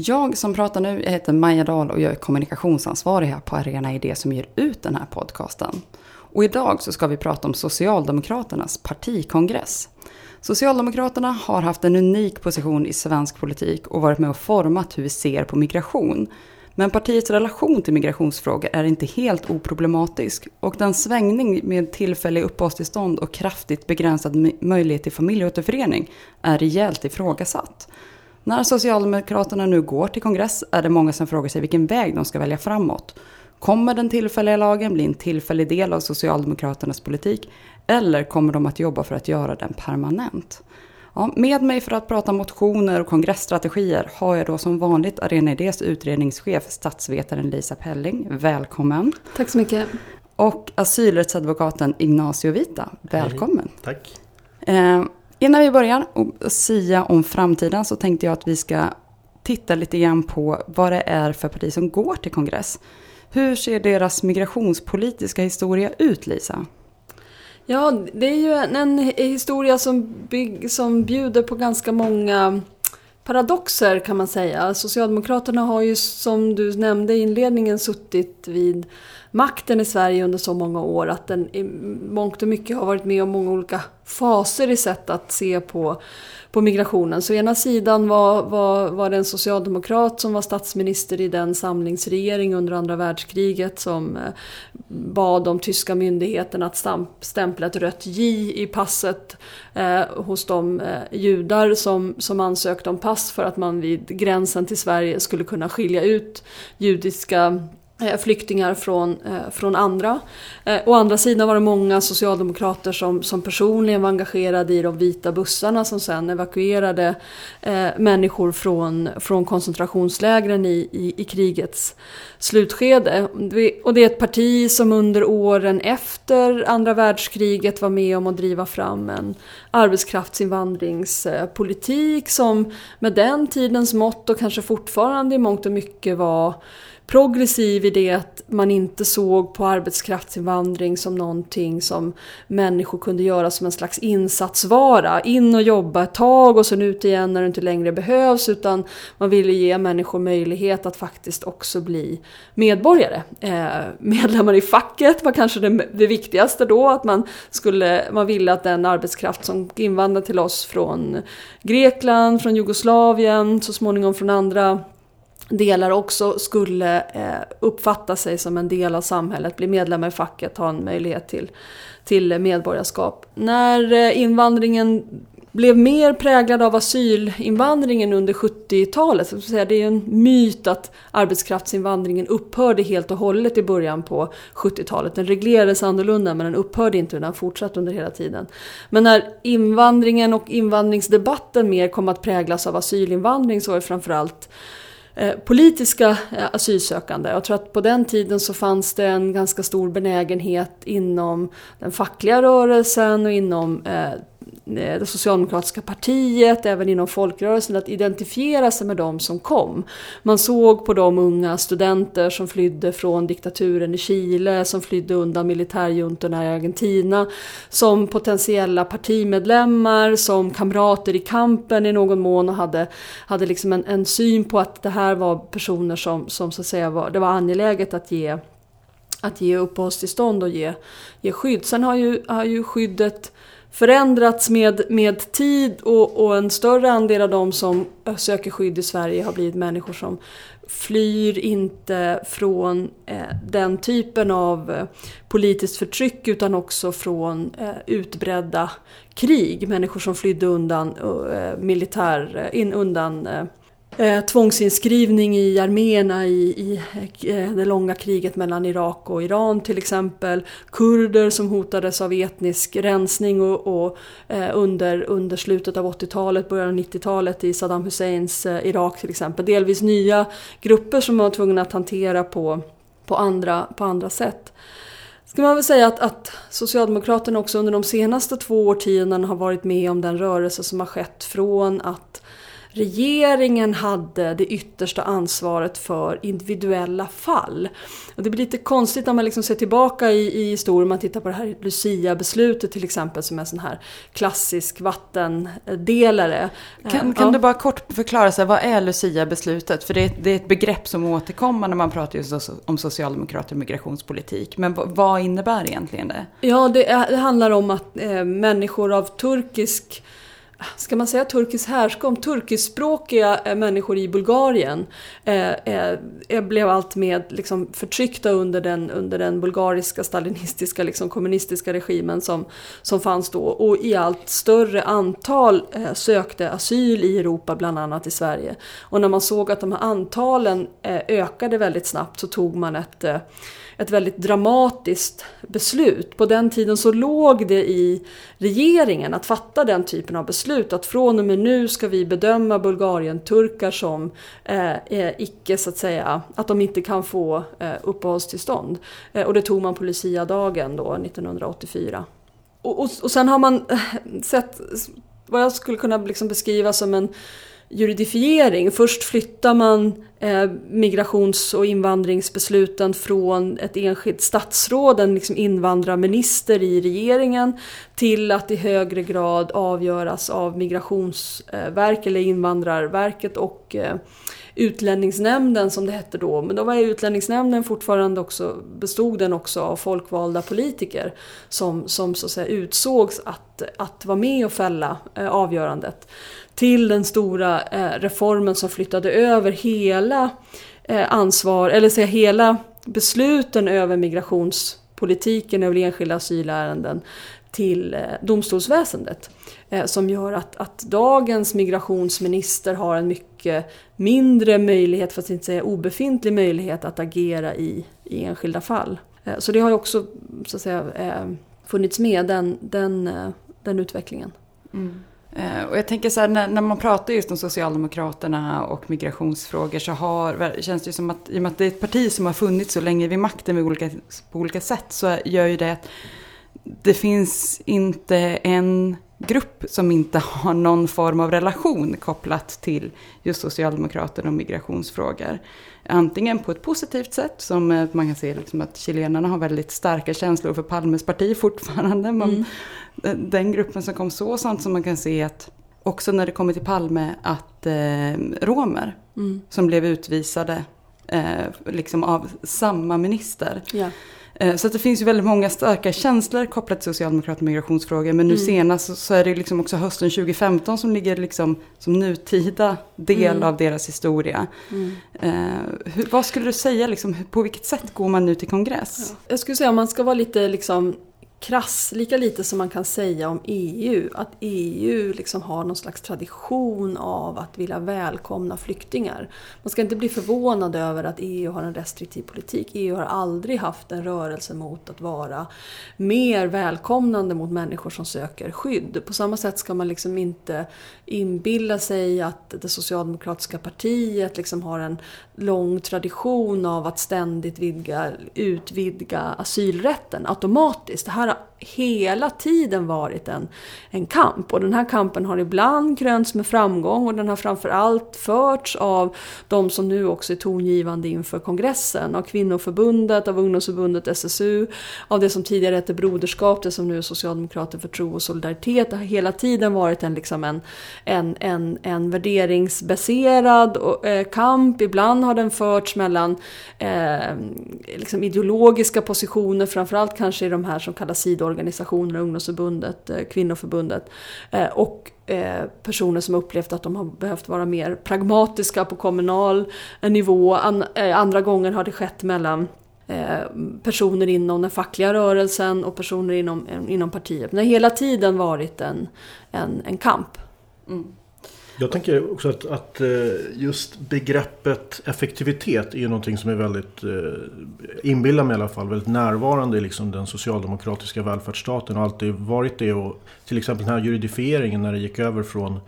Jag som pratar nu, jag heter Maja Dahl och jag är kommunikationsansvarig här på Arena Idé som ger ut den här podcasten. Och idag så ska vi prata om Socialdemokraternas partikongress. Socialdemokraterna har haft en unik position i svensk politik och varit med och format hur vi ser på migration. Men partiets relation till migrationsfrågor är inte helt oproblematisk och den svängning med tillfälliga uppehållstillstånd och kraftigt begränsad möjlighet till familjeåterförening är rejält ifrågasatt. När Socialdemokraterna nu går till kongress är det många som frågar sig vilken väg de ska välja framåt. Kommer den tillfälliga lagen bli en tillfällig del av Socialdemokraternas politik eller kommer de att jobba för att göra den permanent? Ja, med mig för att prata motioner och kongressstrategier har jag då som vanligt Arena Idés utredningschef, statsvetaren Lisa Pelling. Välkommen! Tack så mycket! Och asylrättsadvokaten Ignacio Vita. Välkommen! Hej. Tack! Eh, innan vi börjar och sia om framtiden så tänkte jag att vi ska titta lite grann på vad det är för parti som går till kongress. Hur ser deras migrationspolitiska historia ut, Lisa? Ja, det är ju en, en historia som, bygg, som bjuder på ganska många paradoxer kan man säga. Socialdemokraterna har ju som du nämnde i inledningen suttit vid makten i Sverige under så många år att den i mångt och mycket har varit med om många olika faser i sätt att se på på migrationen. Så ena sidan var, var, var det en socialdemokrat som var statsminister i den samlingsregering under andra världskriget som eh, bad de tyska myndigheterna att stämpla ett rött J i passet eh, hos de eh, judar som, som ansökte om pass för att man vid gränsen till Sverige skulle kunna skilja ut judiska Eh, flyktingar från, eh, från andra. Eh, å andra sidan var det många socialdemokrater som, som personligen var engagerade i de vita bussarna som sen evakuerade människor från, från koncentrationslägren i, i, i, krigets slutskede. Och det är ett parti som under åren efter andra världskriget var med om att driva fram en arbetskraftsinvandringspolitik som med den tidens mått och kanske fortfarande i mångt och mycket var progressiv i det att man inte såg på arbetskraftsinvandring som någonting som människor kunde göra som en slags insatsvara. In och jobba ett tag och sen ut igen när det inte längre behövs utan man ville ge människor möjlighet att faktiskt också bli medborgare. Eh, medlemmar i facket var kanske det, det viktigaste då, att man, skulle, man ville att den arbetskraft som invandrade till oss från Grekland, från Jugoslavien, så småningom från andra delar också skulle eh, uppfatta sig som en del av samhället, bli medlemmar i facket, ha en möjlighet till, till medborgarskap. När eh, invandringen blev mer präglad av asylinvandringen under 70-talet. Det är en myt att arbetskraftsinvandringen upphörde helt och hållet i början på 70-talet. Den reglerades annorlunda men den upphörde inte utan fortsatte under hela tiden. Men när invandringen och invandringsdebatten mer kom att präglas av asylinvandring så var det framförallt Eh, politiska eh, asylsökande. Jag tror att på den tiden så fanns det en ganska stor benägenhet inom den fackliga rörelsen och inom eh, Eh, det socialdemokratiska partiet, även inom folkrörelsen, att identifiera sig med de som kom. Man såg på de unga studenter som flydde från diktaturen i Chile, som flydde undan militärjuntorna i Argentina, som potentiella partimedlemmar, som kamrater i kampen i någon mån och hade, hade liksom en, en syn på att det här var personer som, som så att säga var, det var angeläget att ge att ge uppehållstillstånd och ge, ge skydd. Sen har ju, har ju skyddet förändrats med, med tid och, och en större andel av de som söker skydd i Sverige har blivit människor som flyr inte från eh, den typen av eh, politiskt förtryck utan också från eh, utbredda krig. Människor som flydde undan eh, militär, eh, in undan eh, eh, tvångsinskrivning i arméerna i, i eh, det långa kriget mellan Irak och Iran till exempel. Kurder som hotades av etnisk rensning och, och eh, under, under slutet av 80-talet, början av 90-talet i Saddam Husseins eh, Irak till exempel. Delvis nya grupper som man var tvungna att hantera på, på, andra, på andra sätt. Ska man väl säga att, att Socialdemokraterna också under de senaste två årtiondena har varit med om den rörelse som har skett från att regeringen hade det yttersta ansvaret för individuella fall. Och det blir lite konstigt när man liksom ser tillbaka i, i historien, man tittar på det här Lucia-beslutet till exempel som är en sån här klassisk vattendelare. Kan, kan ja. du bara kort förklara, så här, vad är Lucia-beslutet? För det är, det är ett begrepp som återkommer när man pratar just om socialdemokrater och migrationspolitik. Men vad innebär egentligen det? Ja, det, det handlar om att eh, människor av turkisk ska man säga turkisk härkomst, turkiskspråkiga eh, människor i Bulgarien eh, eh, eh, blev allt mer liksom, förtryckta under den, under den bulgariska stalinistiska liksom, kommunistiska regimen som, som fanns då och i allt större antal eh, sökte asyl i Europa, bland annat i Sverige. Och när man såg att de här antalen eh, ökade väldigt snabbt så tog man ett eh, ett väldigt dramatiskt beslut. På den tiden så låg det i regeringen att fatta den typen av beslut. Att från och med nu ska vi bedöma Bulgarien-turkar som eh, icke så att säga, att de inte kan få eh, uppehållstillstånd. Eh, och det tog man på Lucia-dagen då 1984. Och, och, och sen har man eh, sett vad jag skulle kunna liksom beskriva som en juridifiering. Först flyttar man eh, migrations och invandringsbesluten från ett enskilt statsråd, en liksom invandrarminister i regeringen, till att i högre grad avgöras av Migrationsverket eller Invandrarverket och eh, Utlänningsnämnden som det hette då. Men då var Utlänningsnämnden fortfarande också, bestod den också av folkvalda politiker som, som så att säga utsågs att, att vara med och fälla eh, avgörandet till den stora eh, reformen som flyttade över hela eh, ansvar, eller säga hela besluten över migrationspolitiken över enskilda asylärenden till eh, domstolsväsendet. Som gör att, att dagens migrationsminister har en mycket mindre möjlighet, för att inte säga obefintlig möjlighet att agera i, i enskilda fall. Så det har ju också så att säga, funnits med, den, den, den utvecklingen. Mm. Eh, och jag tänker så här, när, när, man pratar just om Socialdemokraterna och migrationsfrågor så har, känns det ju som att i och med att det är ett parti som har funnits så länge vid makten med olika, på olika sätt så gör ju det att det finns inte en grupp som inte har någon form av relation kopplat till just Socialdemokraterna och migrationsfrågor. Antingen på ett positivt sätt, som man kan se liksom att chilenarna har väldigt starka känslor för Palmes parti fortfarande. Man, mm. Den gruppen som kom så, sånt som man kan se att också när det kommer till Palme, att eh, romer mm. som blev utvisade eh, liksom av samma minister. Ja. Eh, så det finns ju väldigt många starka känslor kopplat till Socialdemokraterna och migrationsfrågor. Men nu mm. senast så är det liksom också hösten 2015 som ligger liksom som nutida del mm. av deras historia. Mm. Eh, hur, vad skulle du säga, liksom, på vilket sätt går man nu till kongress? Ja. Jag skulle säga om man ska vara lite liksom krass, lika lite som man kan säga om EU, att EU liksom har någon slags tradition av att vilja välkomna flyktingar. Man ska inte bli förvånad över att EU har en restriktiv politik. EU har aldrig haft en rörelse mot att vara mer välkomnande mot människor som söker skydd. På samma sätt ska man liksom inte inbilla sig att det socialdemokratiska partiet liksom har en lång tradition av att ständigt vidga, utvidga asylrätten automatiskt. Det här har hela tiden varit en, en kamp och den här kampen har ibland krönts med framgång och den har framförallt förts av de som nu också är tongivande inför kongressen, av kvinnoförbundet, av ungdomsförbundet SSU, av det som tidigare hette Broderskap, det som nu är Socialdemokrater för tro och solidaritet. Det har hela tiden varit en, liksom en, en, en, en värderingsbaserad eh, kamp. Ibland har den förts mellan eh, liksom ideologiska positioner, framförallt kanske i de här som kallas organisationer, ungdomsförbundet, eh, kvinnoförbundet eh, och eh, personer som upplevt att de har behövt vara mer pragmatiska på kommunal nivå. andra gånger har det skett mellan personer inom den fackliga rörelsen och personer inom, inom partiet. Men det har hela tiden varit en, en, en kamp. Mm. Jag tänker också att, att, eh, just begreppet effektivitet är någonting som är väldigt, eh, inbillar mig i alla fall, väldigt närvarande i liksom den socialdemokratiska välfärdsstaten och alltid varit det. Och till exempel den här juridifieringen när det gick över från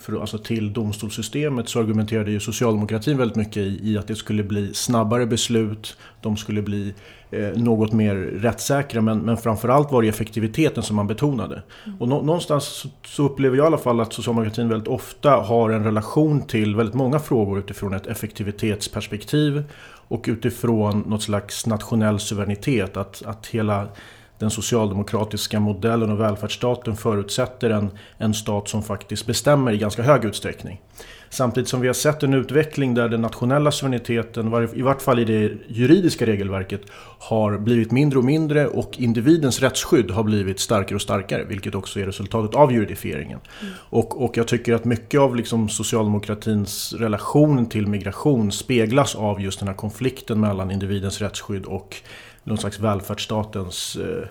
för, alltså till domstolssystemet så argumenterade ju socialdemokratin väldigt mycket i, i att det skulle bli snabbare beslut, de skulle bli eh, något mer rättssäkra men, men framförallt var det effektiviteten som man betonade. Och nå, någonstans så, så, upplever jag i alla fall att socialdemokratin väldigt ofta har en relation till väldigt många frågor utifrån ett effektivitetsperspektiv och utifrån något slags nationell suveränitet. Att, att hela den socialdemokratiska modellen och välfärdsstaten förutsätter en, en stat som faktiskt bestämmer i ganska hög utsträckning. Samtidigt som vi har sett en utveckling där den nationella suveräniteten, i vart fall i det juridiska regelverket, har blivit mindre och mindre och individens rättsskydd har blivit starkare och starkare, vilket också är resultatet av juridifieringen. Mm. Och, och jag tycker att mycket av liksom socialdemokratins relation till migration speglas av just den här konflikten mellan individens rättsskydd och någon slags välfärdsstatens eh,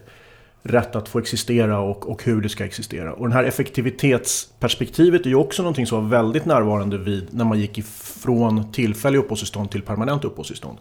rätt att få existera och, och hur det ska existera. Och det här effektivitetsperspektivet är ju också någonting som var väldigt närvarande vid när man gick ifrån tillfälliga uppehållstillstånd till permanent uppehållstillstånd.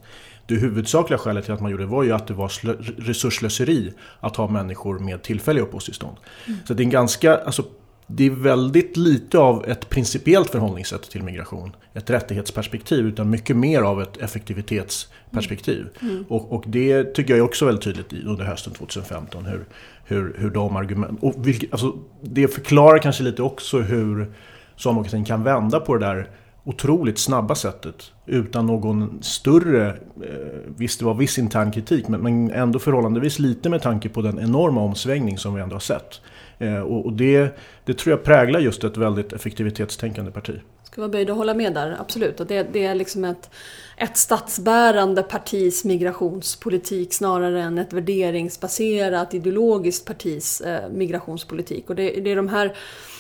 Det huvudsakliga skälet till att man gjorde det var ju att det var resurslöseri att ha människor med tillfälliga uppehållstillstånd. Mm. Så det är en ganska, alltså det är väldigt lite av ett principiellt förhållningssätt till migration, ett rättighetsperspektiv, utan mycket mer av ett effektivitetsperspektiv. Mm. mm. Och, och, det tycker jag är också väldigt tydligt under hösten 2015, hur, hur, hur de argument... Och vilket, alltså, det förklarar kanske lite också hur socialdemokratin kan vända på det där otroligt snabba sättet utan någon större, eh, visst det var viss intern kritik, men, men ändå förhållandevis lite med tanke på den enorma omsvängning som vi ändå har sett. Eh, och det, det tror jag präglar just ett väldigt effektivitetstänkande parti. Ska vara böjd att hålla med där, absolut. Och det, det är liksom ett, ett statsbärande partis migrationspolitik snarare än ett värderingsbaserat ideologiskt partis eh, migrationspolitik. Och det, det är de här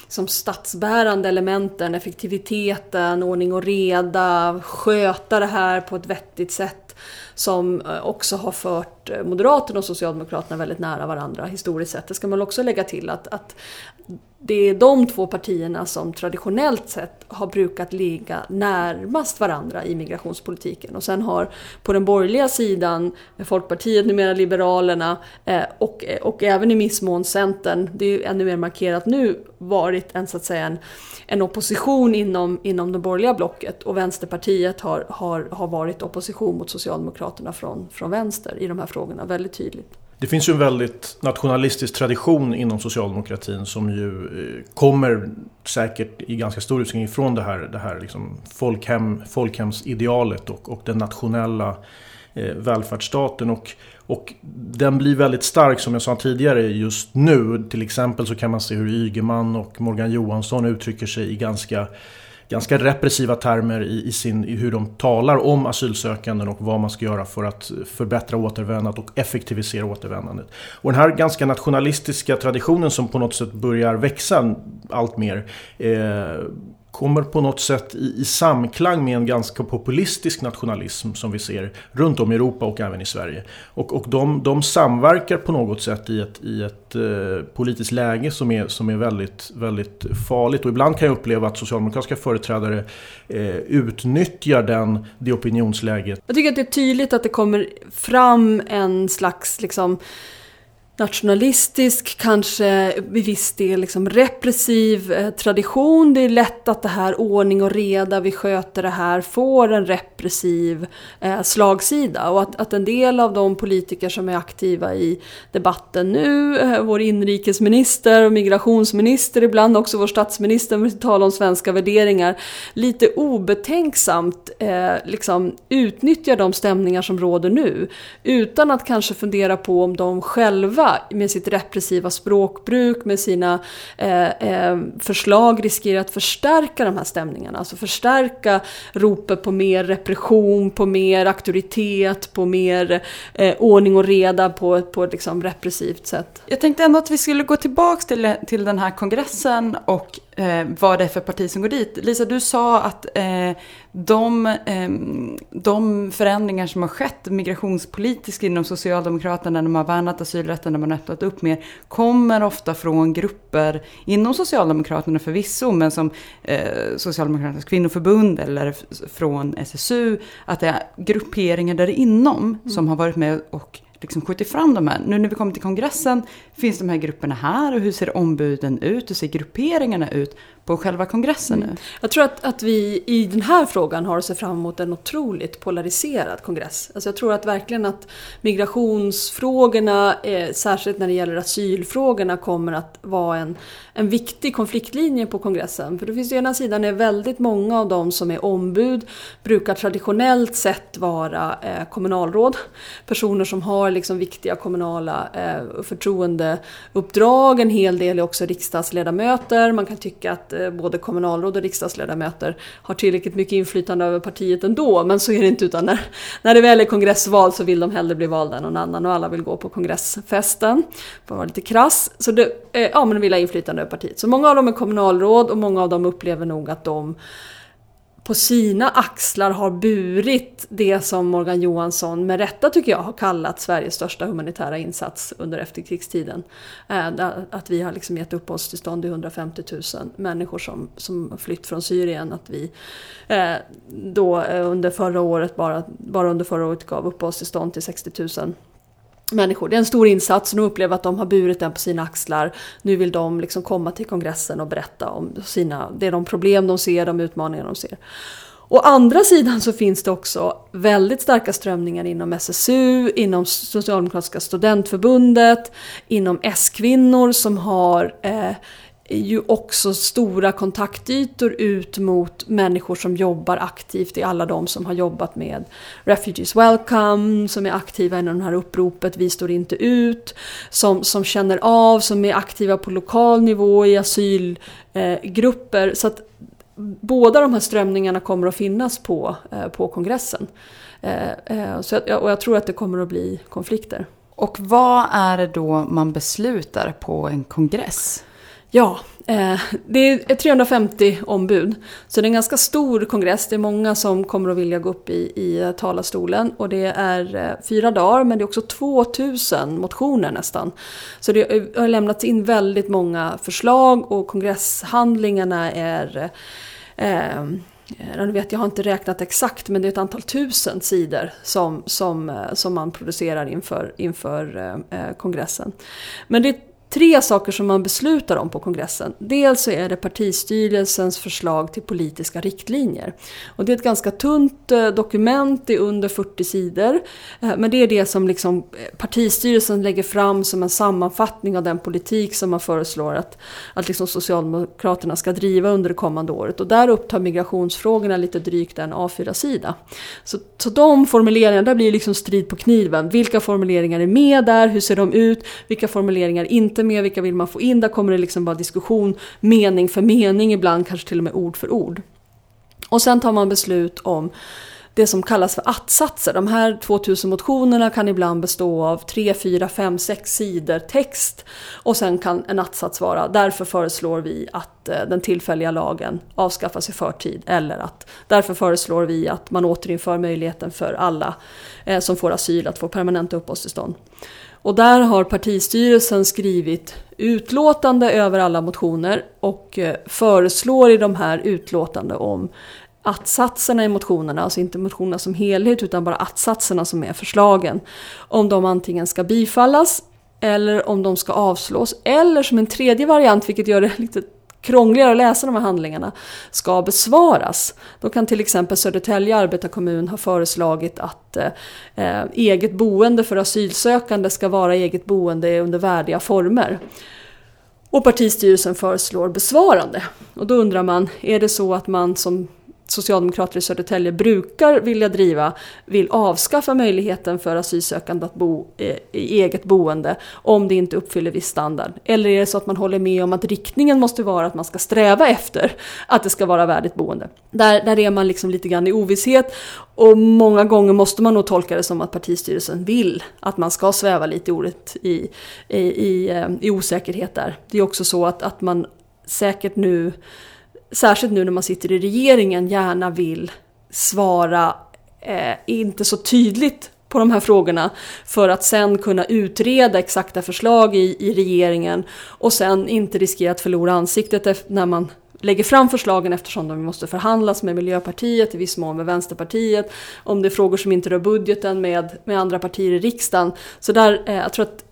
som statsbärande elementen, effektiviteten, ordning och reda, sköta det här på ett vettigt sätt som eh, också har fört eh, Moderaterna och Socialdemokraterna väldigt nära varandra historiskt sett. Det ska man också lägga till att, att det är de två partierna som traditionellt sett har brukat ligga närmast varandra i migrationspolitiken. Och sen har på den borgerliga sidan Folkpartiet, numera Liberalerna eh, och, och även i viss mån Centern, det är ännu mer markerat nu, varit en, så att säga, en, en opposition inom, inom det borgerliga blocket. Och Vänsterpartiet har, har, har varit opposition mot Socialdemokraterna från, från vänster i de här frågorna, väldigt tydligt. Det finns ju en väldigt nationalistisk tradition inom socialdemokratin som ju eh, kommer säkert i ganska stor utsträckning ifrån det här, det här liksom folkhem, folkhemsidealet och, och den nationella eh, välfärdsstaten. Och, och den blir väldigt stark som jag sa tidigare just nu. Till exempel så kan man se hur Ygeman och Morgan Johansson uttrycker sig i ganska ganska repressiva termer i, i, sin, i hur de talar om asylsökanden och vad man ska göra för att förbättra återvändandet och effektivisera återvändandet. Och den här ganska nationalistiska traditionen som på något sätt börjar växa allt mer eh, kommer på något sätt i, i, samklang med en ganska populistisk nationalism som vi ser runt om i Europa och även i Sverige. Och, och de, de samverkar på något sätt i ett, i ett eh, politiskt läge som är, som är väldigt, väldigt farligt. Och ibland kan jag uppleva att socialdemokratiska företrädare eh, utnyttjar den, det opinionsläget. Jag tycker att det är tydligt att det kommer fram en slags liksom, nationalistisk, kanske i viss del liksom repressiv eh, tradition. Det är lätt att det här ordning och reda, vi sköter det här, får en repressiv eh, slagsida. Och att, att en del av de politiker som är aktiva i debatten nu, eh, vår inrikesminister och migrationsminister, ibland också vår statsminister, med tal om svenska värderingar, lite obetänksamt eh, liksom utnyttjar de stämningar som råder nu. Utan att kanske fundera på om de själva själva med sitt repressiva språkbruk, med sina eh, eh, förslag riskerar att förstärka de här stämningarna. Alltså förstärka ropet på mer repression, på mer auktoritet, på mer eh, ordning och reda på, på ett liksom repressivt sätt. Jag tänkte ändå att vi skulle gå tillbaka till, till den här kongressen och eh, vad det är för parti som går dit. Lisa, du sa att eh, de, eh, de förändringar som har skett migrationspolitiskt inom Socialdemokraterna när de har värnat asylrätten, när man öppnat upp mer, kommer ofta från grupper inom Socialdemokraterna förvisso, men som eh, Socialdemokraternas kvinnoförbund eller från SSU, att det är grupperingar där inom mm. som har varit med och liksom skjutit fram de här. Nu när vi kommer till kongressen, finns de här grupperna här och hur ser ombuden ut? Hur ser grupperingarna ut på själva kongressen nu? Mm. Jag tror att, att vi i den här frågan har att se fram emot en otroligt polariserad kongress. Alltså jag tror att verkligen att migrationsfrågorna, eh, särskilt när det gäller asylfrågorna, kommer att vara en, en viktig konfliktlinje på kongressen. För det finns å ena sidan är väldigt många av dem som är ombud brukar traditionellt sett vara eh, kommunalråd. Personer som har liksom viktiga kommunala eh, förtroendeuppdrag. En hel del är också riksdagsledamöter. Man kan tycka att eh, både kommunalråd och riksdagsledamöter har tillräckligt mycket inflytande över partiet ändå. Men så är det inte utan när, när det väl är kongressval så vill de hellre bli valda än någon annan och alla vill gå på kongressfesten. För att vara lite krass. Så det, eh, ja, men de vill ha inflytande över partiet. Så många av dem är kommunalråd och många av dem upplever nog att de på sina axlar har burit det som Morgan Johansson med rätta tycker jag har kallat Sveriges största humanitära insats under efterkrigstiden. Eh, att vi har liksom gett uppehållstillstånd till 150 000 människor som, som flytt från Syrien. Att vi eh, då eh, under förra året, bara, bara under förra året gav uppehållstillstånd till 60 000 människor. Det är en stor insats och de upplever att de har burit den på sina axlar. Nu vill de liksom komma till kongressen och berätta om sina, det är de problem de ser, de utmaningar de ser. Å andra sidan så finns det också väldigt starka strömningar inom SSU, inom Socialdemokratiska studentförbundet, inom S-kvinnor som har eh, ju också stora kontaktytor ut mot människor som jobbar aktivt i alla de som har jobbat med Refugees Welcome, som är aktiva i det här uppropet Vi står inte ut, som, som känner av, som är aktiva på lokal nivå i asylgrupper. Eh, så att båda de här strömningarna kommer att finnas på, eh, på kongressen. Eh, eh, så jag, och jag tror att det kommer att bli konflikter. Och vad är det då man beslutar på en kongress? Ja, eh, det är 350 ombud. Så det är en ganska stor kongress. Det är många som kommer att vilja gå upp i, i talarstolen. Och det är eh, fyra dagar, men det är också 2000 motioner nästan. Så det har lämnats in väldigt många förslag och kongresshandlingarna är eh, eh jag vet, jag har inte räknat exakt, men det är ett antal tusen sidor som, som, som man producerar inför, inför eh, kongressen. Men det är tre saker som man beslutar om på kongressen. Dels så är det partistyrelsens förslag till politiska riktlinjer. Och det är ett ganska tunt eh, dokument, det är under 40 sidor. Eh, men det är det som liksom eh, partistyrelsen lägger fram som en sammanfattning av den politik som man föreslår att, att liksom Socialdemokraterna ska driva under det kommande året. Och där upptar migrationsfrågorna lite drygt en A4-sida. Så, så de formuleringarna, där blir liksom strid på kniven. Vilka formuleringar är med där? Hur ser de ut? Vilka formuleringar inte inte med, vilka vill man få in? Där kommer det liksom bara diskussion, mening för mening, ibland kanske till och med ord för ord. Och sen tar man beslut om det som kallas för attsatser. De här 2000 motionerna kan ibland bestå av 3, 4, 5, 6 sidor text och sen kan en attsats vara därför föreslår vi att eh, den tillfälliga lagen avskaffas i förtid eller att därför föreslår vi att man återinför möjligheten för alla eh, som får asyl att få permanenta uppehållstillstånd. Och där har partistyrelsen skrivit utlåtande över alla motioner och eh, föreslår i de här utlåtande om att-satserna i motionerna, alltså inte motionerna som helhet utan bara att-satserna som är förslagen, om de antingen ska bifallas eller om de ska avslås. Eller som en tredje variant, vilket gör det lite krångligare att läsa de här handlingarna ska besvaras. Då kan till exempel Södertälje arbetarkommun ha föreslagit att eh, eget boende för asylsökande ska vara eget boende under värdiga former. Och partistyrelsen föreslår besvarande. Och då undrar man, är det så att man som socialdemokrater i Södertälje brukar vilja driva vill avskaffa möjligheten för asylsökande att bo eh, i eget boende om det inte uppfyller viss standard? Eller är det så att man håller med om att riktningen måste vara att man ska sträva efter att det ska vara värdigt boende? Där, där är man liksom lite grann i ovisshet och många gånger måste man nog tolka det som att partistyrelsen vill att man ska sväva lite i, i, i, eh, i osäkerhet där. Det är också så att, att man säkert nu särskilt nu när man sitter i regeringen, gärna vill svara eh, inte så tydligt på de här frågorna för att sen kunna utreda exakta förslag i, i regeringen och sen inte riskera att förlora ansiktet när man lägger fram förslagen eftersom de måste förhandlas med Miljöpartiet, i viss mån med Vänsterpartiet, om det är frågor som inte rör budgeten med, med andra partier i riksdagen. Så där, eh, jag tror att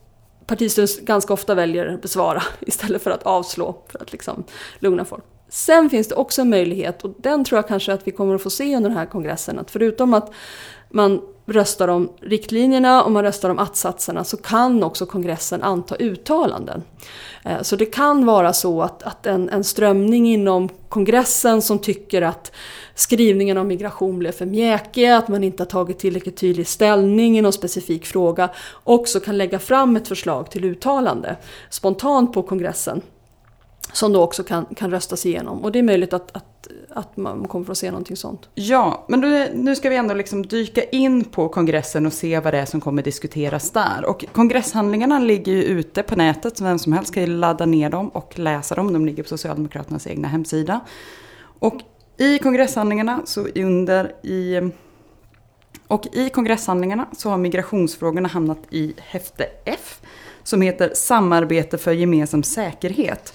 partistyrelsen ganska ofta väljer att besvara istället för att avslå för att liksom lugna folk. Sen finns det också en möjlighet, och den tror jag kanske att vi kommer att få se under den här kongressen, att förutom att man röstar om riktlinjerna och man röstar om attsatserna så kan också kongressen anta uttalanden. Eh, så det kan vara så att, att en, en strömning inom kongressen som tycker att skrivningen om migration blev för mjäkig, att man inte har tagit tillräckligt tydlig ställning i någon specifik fråga, också kan lägga fram ett förslag till uttalande spontant på kongressen som då också kan, kan röstas igenom. Och det är möjligt att, att, att man kommer att se någonting sånt. Ja, men då, nu ska vi ändå liksom dyka in på kongressen och se vad det är som kommer diskuteras där. Och kongresshandlingarna ligger ju ute på nätet, så vem som helst kan ladda ner dem och läsa dem. De ligger på Socialdemokraternas egna hemsida. Och i kongresshandlingarna så under i och i kongresshandlingarna så har migrationsfrågorna hamnat i häfte F som heter Samarbete för gemensam säkerhet.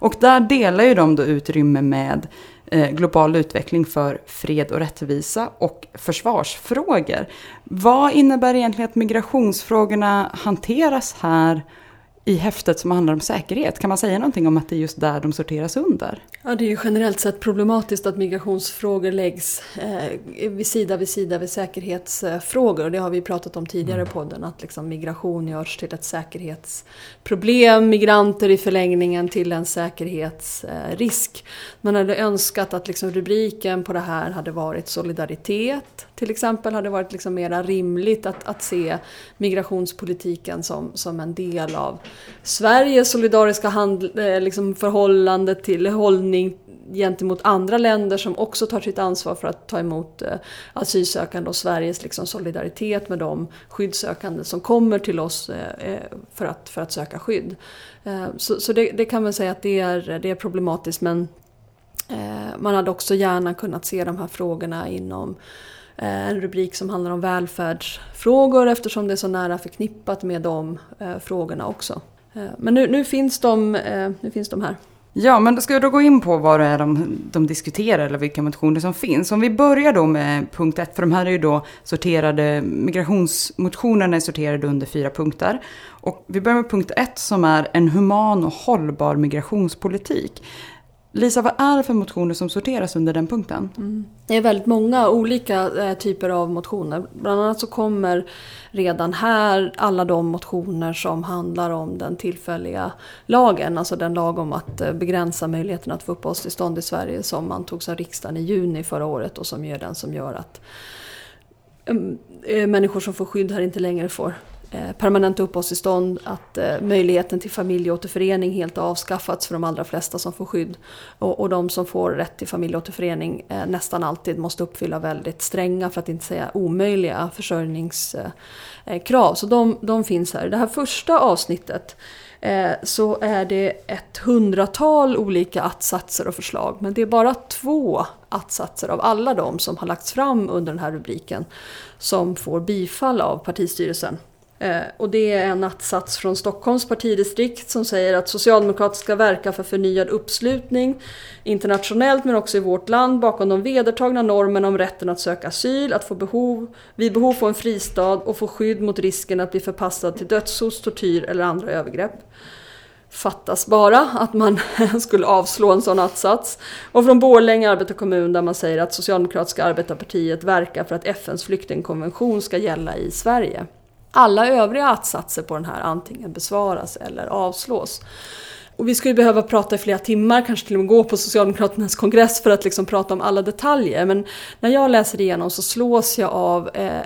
Och där delar ju de då utrymme med eh, global utveckling för fred och rättvisa och försvarsfrågor. Vad innebär egentligen att migrationsfrågorna hanteras här i häftet som handlar om säkerhet. Kan man säga någonting om att det är just där de sorteras under? Ja, det är ju generellt sett problematiskt att migrationsfrågor läggs eh, vid sida vid sida vid säkerhetsfrågor. Och det har vi pratat om tidigare i mm. podden, att liksom migration görs till ett säkerhetsproblem, migranter i förlängningen till en säkerhetsrisk. Man hade önskat att liksom rubriken på det här hade varit solidaritet till exempel, hade varit liksom mera rimligt att, att se migrationspolitiken som, som en del av Sveriges solidariska hand, eh, liksom förhållande till hållning gentemot andra länder som också tar sitt ansvar för att ta emot eh, asylsökande och Sveriges liksom solidaritet med de skyddssökande som kommer till oss eh, eh för, att, för att söka skydd. Eh, så, så det, det, kan man säga att det är, det är problematiskt men man hade också gärna kunnat se de här frågorna inom Eh, en rubrik som handlar om välfärdsfrågor eftersom det är så nära förknippat med de eh, frågorna också. Eh, men nu, nu, finns de, nu finns de här. Ja, men ska vi då gå in på vad det är de, de diskuterar eller vilka motioner som finns. Om vi börjar då med punkt ett, för de här är ju då sorterade, migrationsmotionerna är sorterade under fyra punkter. Och vi börjar med punkt ett som är en human och hållbar migrationspolitik. Lisa, vad är det för motioner som sorteras under den punkten? Mm. Det är väldigt många olika eh, typer av motioner. Bland annat så kommer redan här alla de motioner som handlar om den tillfälliga lagen, alltså den lag om att eh, begränsa möjligheten att få uppehållstillstånd i Sverige som antogs av riksdagen i juni förra året och som är den som gör att mm, eh, människor som får skydd här inte längre får Eh, permanent uppehållstillstånd, att eh, möjligheten till familjeåterförening helt har avskaffats för de allra flesta som får skydd. Och, och de som får rätt till familjeåterförening eh, nästan alltid måste uppfylla väldigt stränga, för att inte säga omöjliga, försörjningskrav. Så de, de finns här. Det här första avsnittet så är det ett hundratal olika attsatser och förslag. Men det är bara två attsatser av alla de som har lagts fram under den här rubriken som får bifall av partistyrelsen. Eh, och det är en attsats från Stockholms partidistrikt som säger att Socialdemokraterna ska verka för förnyad uppslutning internationellt men också i vårt land bakom de vedertagna normerna om rätten att söka asyl, att få behov, vid behov få en fristad och få skydd mot risken att bli förpassad till dödshot, tortyr eller andra övergrepp. Fattas bara att man skulle avslå en sån attsats. Och från Borlänge arbetarkommun där man säger att Socialdemokratiska arbetarpartiet verkar för att FNs flyktingkonvention ska gälla i Sverige. Alla övriga att-satser på den här antingen besvaras eller avslås. och vi skulle behöva prata i flera timmar, kanske till och med gå på Socialdemokraternas kongress för att liksom prata om alla detaljer. Men när jag läser igenom så slås jag av eh,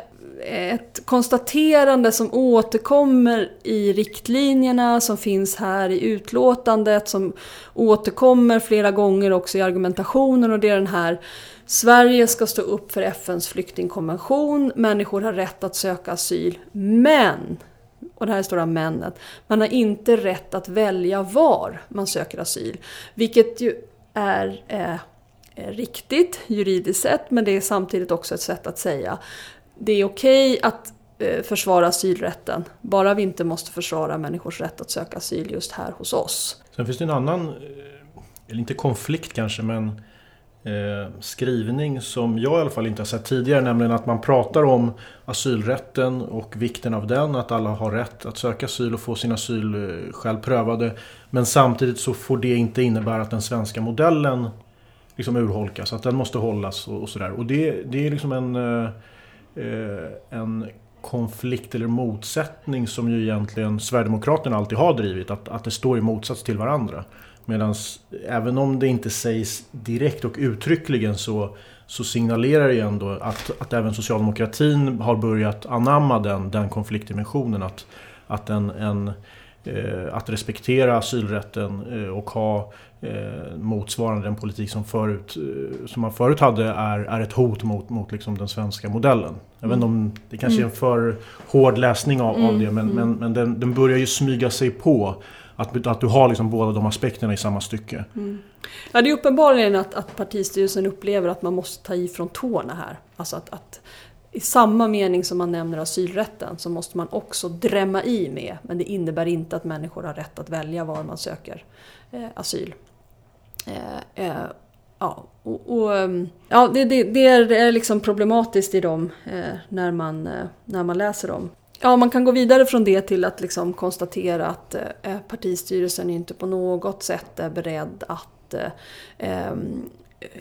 ett konstaterande som återkommer i riktlinjerna som finns här i utlåtandet som återkommer flera gånger också i argumentationen och det är den här Sverige ska stå upp för FNs flyktingkonvention, människor har rätt att söka asyl, men och det här är stora männet, man har inte rätt att välja var man söker asyl. Vilket ju är eh, eh, riktigt juridiskt sett, men det är samtidigt också ett sätt att säga det är okej okay att eh, försvara asylrätten, bara vi inte måste försvara människors rätt att söka asyl just här hos oss. Sen finns det en annan, eh, eller inte konflikt kanske, men Eh, skrivning som jag i alla fall inte har sett tidigare, nämligen att man pratar om asylrätten och vikten av den, att alla har rätt att söka asyl och få sina asylskäl eh, prövade. Men samtidigt så får det inte innebära att den svenska modellen liksom urholkas, att den måste hållas och, och sådär. Och det, det är liksom en Eh, eh en konflikt eller motsättning som ju egentligen Sverigedemokraterna alltid har drivit. Att, att det står i motsats till varandra. Medan även om det inte sägs direkt och uttryckligen så, så signalerar det ju ändå att, att även socialdemokratin har börjat anamma den, den konfliktdimensionen. Att, att en, en Eh, att respektera asylrätten eh, och ha eh, motsvarande den politik som, förut, som man förut hade är, är ett hot mot, mot liksom den svenska modellen. Jag vet inte om det kanske är en för hård läsning av, av det men, men, men den, den, börjar ju smyga sig på att, att du har liksom båda de aspekterna i samma stycke. Mm. Ja, det är uppenbarligen att, att partistyrelsen upplever att man måste ta i från tårna här. Alltså att, att i samma mening som man nämner asylrätten så måste man också drämma i med, men det innebär inte att människor har rätt att välja var man söker eh, asyl. Eh, eh, ja, och, och, ehm, ja, det, det, det, är liksom problematiskt i dem eh, när, man, eh, när man läser dem. Ja, man kan gå vidare från det till att liksom konstatera att eh, eh partistyrelsen inte på något sätt är beredd att eh, ehm,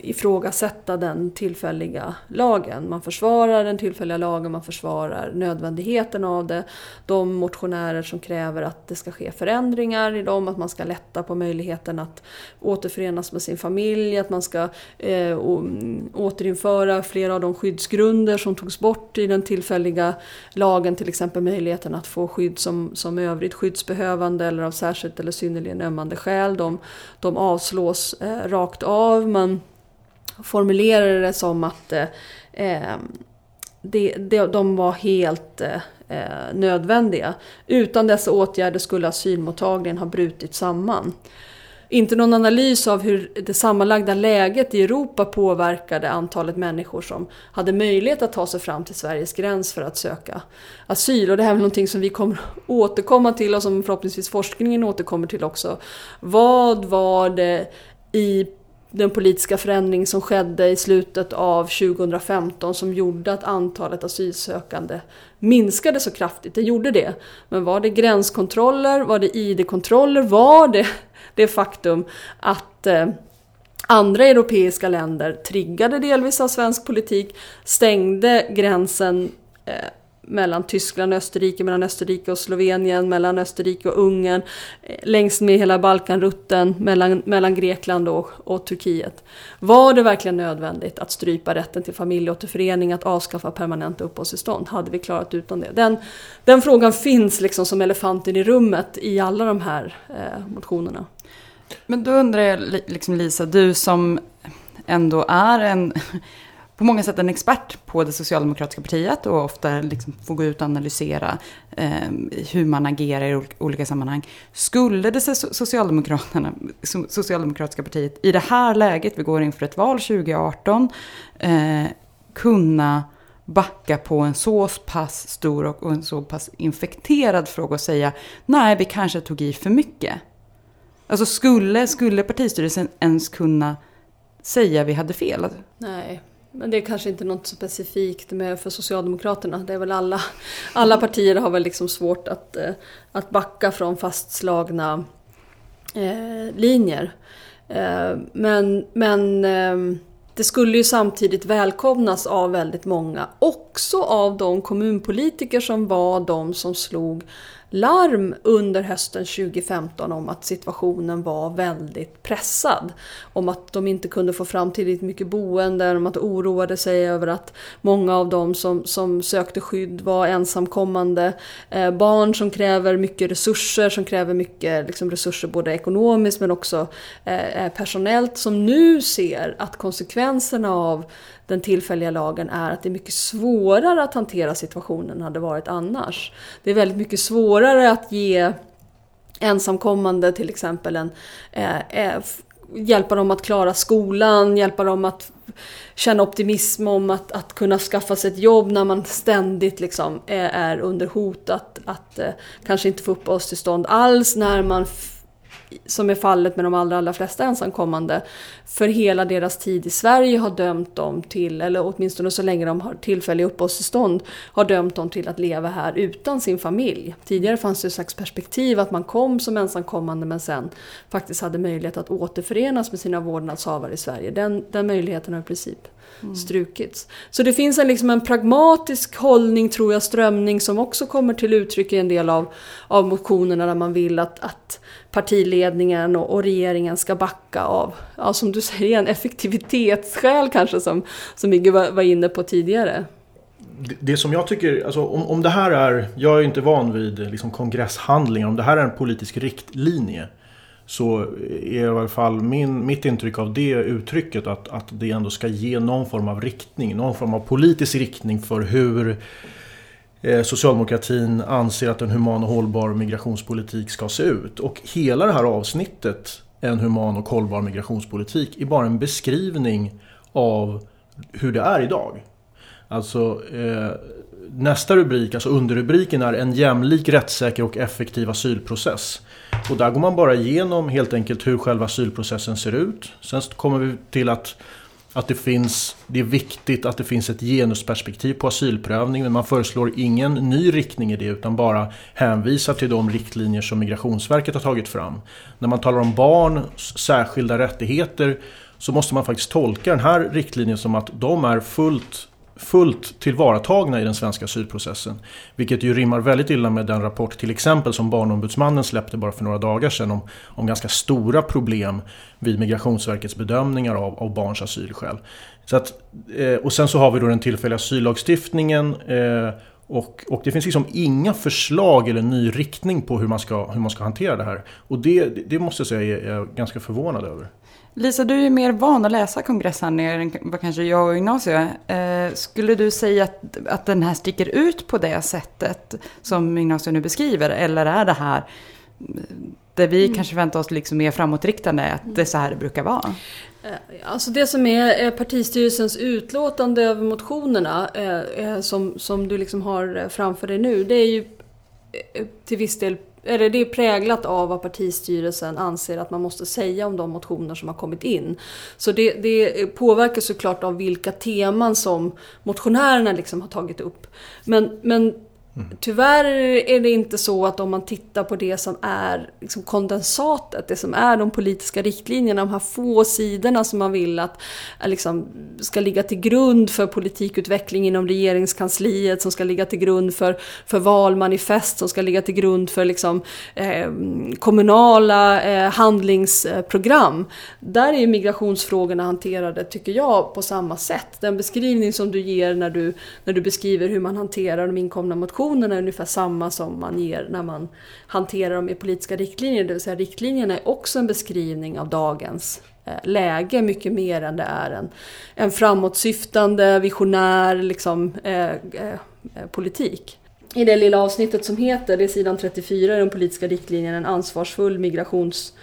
ifrågasätta den tillfälliga lagen. Man försvarar den tillfälliga lagen, man försvarar nödvändigheten av det. De motionärer som kräver att det ska ske förändringar i dem, att man ska lätta på möjligheten att återförenas med sin familj, att man ska eh, mm, återinföra flera av de skyddsgrunder som togs bort i den tillfälliga lagen, till exempel möjligheten att få skydd som, som övrigt skyddsbehövande eller av särskilt eller synnerligen ömmande skäl. De, de avslås eh, rakt av. Man, formulerade det som att eh, eh de, de, de var helt eh, eh, nödvändiga. Utan dessa åtgärder skulle asylmottagningen ha brutit samman. Inte någon analys av hur det sammanlagda läget i Europa påverkade antalet människor som hade möjlighet att ta sig fram till Sveriges gräns för att söka asyl. Och det här är någonting som vi kommer återkomma till och som förhoppningsvis forskningen återkommer till också. Vad var det i den politiska förändring som skedde i slutet av 2015 som gjorde att antalet asylsökande minskade så kraftigt. Det gjorde det. Men var det gränskontroller? Var det ID-kontroller? Var det det faktum att eh, andra europeiska länder triggade delvis av svensk politik, stängde gränsen eh, mellan Tyskland och Österrike, mellan Österrike och Slovenien, mellan Österrike och Ungern, eh, längs med hela Balkanrutten mellan, mellan Grekland och, och Turkiet. Var det verkligen nödvändigt att strypa rätten till familjeåterförening, att avskaffa permanenta uppehållstillstånd? Hade vi klarat utan det? Den, den frågan finns liksom som elefanten i rummet i alla de här eh, motionerna. Men då undrar jag, liksom Lisa, du som ändå är en på många sätt en expert på det socialdemokratiska partiet och ofta liksom får gå ut och analysera eh, hur man agerar i olika sammanhang. Skulle det Socialdemokraterna, socialdemokratiska partiet i det här läget, vi går inför ett val 2018, eh, kunna backa på en så pass stor och en så pass infekterad fråga och säga nej, vi kanske tog i för mycket. Alltså skulle, skulle partistyrelsen ens kunna säga vi hade fel? Nej, men det är kanske inte något specifikt med för Socialdemokraterna. Det är väl alla, alla partier har väl liksom svårt att, eh, att backa från fastslagna eh, linjer. Eh, men men eh, det skulle ju samtidigt välkomnas av väldigt många. Också av de kommunpolitiker som var de som slog larm under hösten 2015 om att situationen var väldigt pressad. Om att de inte kunde få fram tillräckligt mycket boenden, om att de oroade sig över att många av dem som, som sökte skydd var ensamkommande. Eh, barn som kräver mycket resurser, som kräver mycket liksom, resurser både ekonomiskt men också eh, eh personellt, som nu ser att konsekvenserna av den tillfälliga lagen är att det är mycket svårare att hantera situationen än hade varit annars. Det är väldigt mycket svårare att ge ensamkommande till exempel en, eh, eh, hjälpa dem att klara skolan, hjälpa dem att känna optimism om att, att kunna skaffa sig ett jobb när man ständigt liksom är, är under hot att, att eh, kanske inte få uppehållstillstånd alls när man som är fallet med de allra, allra flesta ensamkommande, för hela deras tid i Sverige har dömt dem till, eller åtminstone så länge de har tillfälliga uppehållstillstånd, har dömt dem till att leva här utan sin familj. Tidigare fanns det ett slags perspektiv att man kom som ensamkommande men sen faktiskt hade möjlighet att återförenas med sina vårdnadshavare i Sverige. Den, den möjligheten har i princip mm. strukits. Så det finns en, liksom en pragmatisk hållning, tror jag, strömning som också kommer till uttryck i en del av, av motionerna där man vill att, att partiledningen och, och, regeringen ska backa av, ja, som du säger, en effektivitetsskäl kanske som, som Migge var, var inne på tidigare. Det, som jag tycker, alltså om, om det här är, jag är inte van vid liksom kongresshandlingar, om det här är en politisk riktlinje så är i alla fall min, mitt intryck av det uttrycket att, att det ändå ska ge någon form av riktning, någon form av politisk riktning för hur Eh, Eh, socialdemokratin anser att en human och hållbar migrationspolitik ska se ut. Och hela det här avsnittet, en human och hållbar migrationspolitik, är bara en beskrivning av hur det är idag. Alltså eh, nästa rubrik, alltså underrubriken är en jämlik, rättssäker och effektiv asylprocess. Och där går man bara igenom helt enkelt hur själva asylprocessen ser ut. Sen kommer vi till att att det, finns, det är viktigt att det finns ett genusperspektiv på asylprövning men man föreslår ingen ny riktning i det utan bara hänvisar till de riktlinjer som Migrationsverket har tagit fram. När man talar om barns särskilda rättigheter så måste man faktiskt tolka den här riktlinjen som att de är fullt fullt tillvaratagna i den svenska asylprocessen. Vilket ju rimmar väldigt illa med den rapport till exempel som Barnombudsmannen släppte bara för några dagar sedan om, om ganska stora problem vid Migrationsverkets bedömningar av, av barns asylskäl. Så att, eh, och sen så har vi då den tillfälliga asyllagstiftningen eh, och, och, det finns liksom inga förslag eller ny riktning på hur man ska, hur man ska hantera det här. Och det, det måste jag säga är jag ganska förvånad över. Lisa, du är mer van att läsa kongresshandlingar än vad kanske jag och Ignacio eh, Skulle du säga att, att den här sticker ut på det sättet som Ignacio nu beskriver? Eller är det här det vi mm. kanske väntar oss liksom mer framåtriktande, att det är så här det brukar vara? Eh, alltså det som är partistyrelsens utlåtande över motionerna eh, som, som du liksom har framför dig nu, det är ju eh, till viss del eller det är präglat av vad partistyrelsen anser att man måste säga om de motioner som har kommit in. Så det, det påverkas såklart av vilka teman som motionärerna liksom har tagit upp. Men, men Tyvärr är det inte så att om man tittar på det som är liksom kondensatet, det som är de politiska riktlinjerna, de här få sidorna som man vill att eh, liksom, ska ligga till grund för politikutveckling inom regeringskansliet, som ska ligga till grund för, för valmanifest, som ska ligga till grund för liksom, eh, kommunala eh, handlingsprogram. Där är migrationsfrågorna hanterade, tycker jag, på samma sätt. Den beskrivning som du ger när du, när du beskriver hur man hanterar de inkomna motionerna funktionerna är ungefär samma som man ger när man hanterar dem i politiska riktlinjer. Det vill säga riktlinjerna är också en beskrivning av dagens eh, läge mycket mer än det är en, en framåtsyftande, visionär liksom, eh, eh, politik. I det lilla avsnittet som heter, det är sidan 34 i de politiska riktlinjerna, en ansvarsfull migrations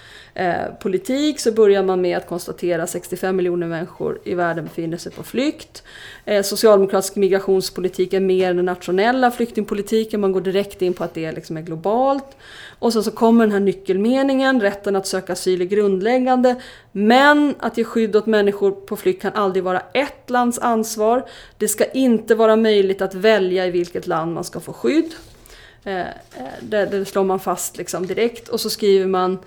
Eh, politik så börjar man med att konstatera att 65 miljoner människor i världen befinner sig på flykt. Eh, socialdemokratisk migrationspolitik är mer än den nationella flyktingpolitiken, man går direkt in på att det liksom är globalt. Och sen så kommer den här nyckelmeningen, rätten att söka asyl är grundläggande, men att ge skydd åt människor på flykt kan aldrig vara ett lands ansvar. Det ska inte vara möjligt att välja i vilket land man ska få skydd. Eh, eh slår man fast liksom direkt och så skriver man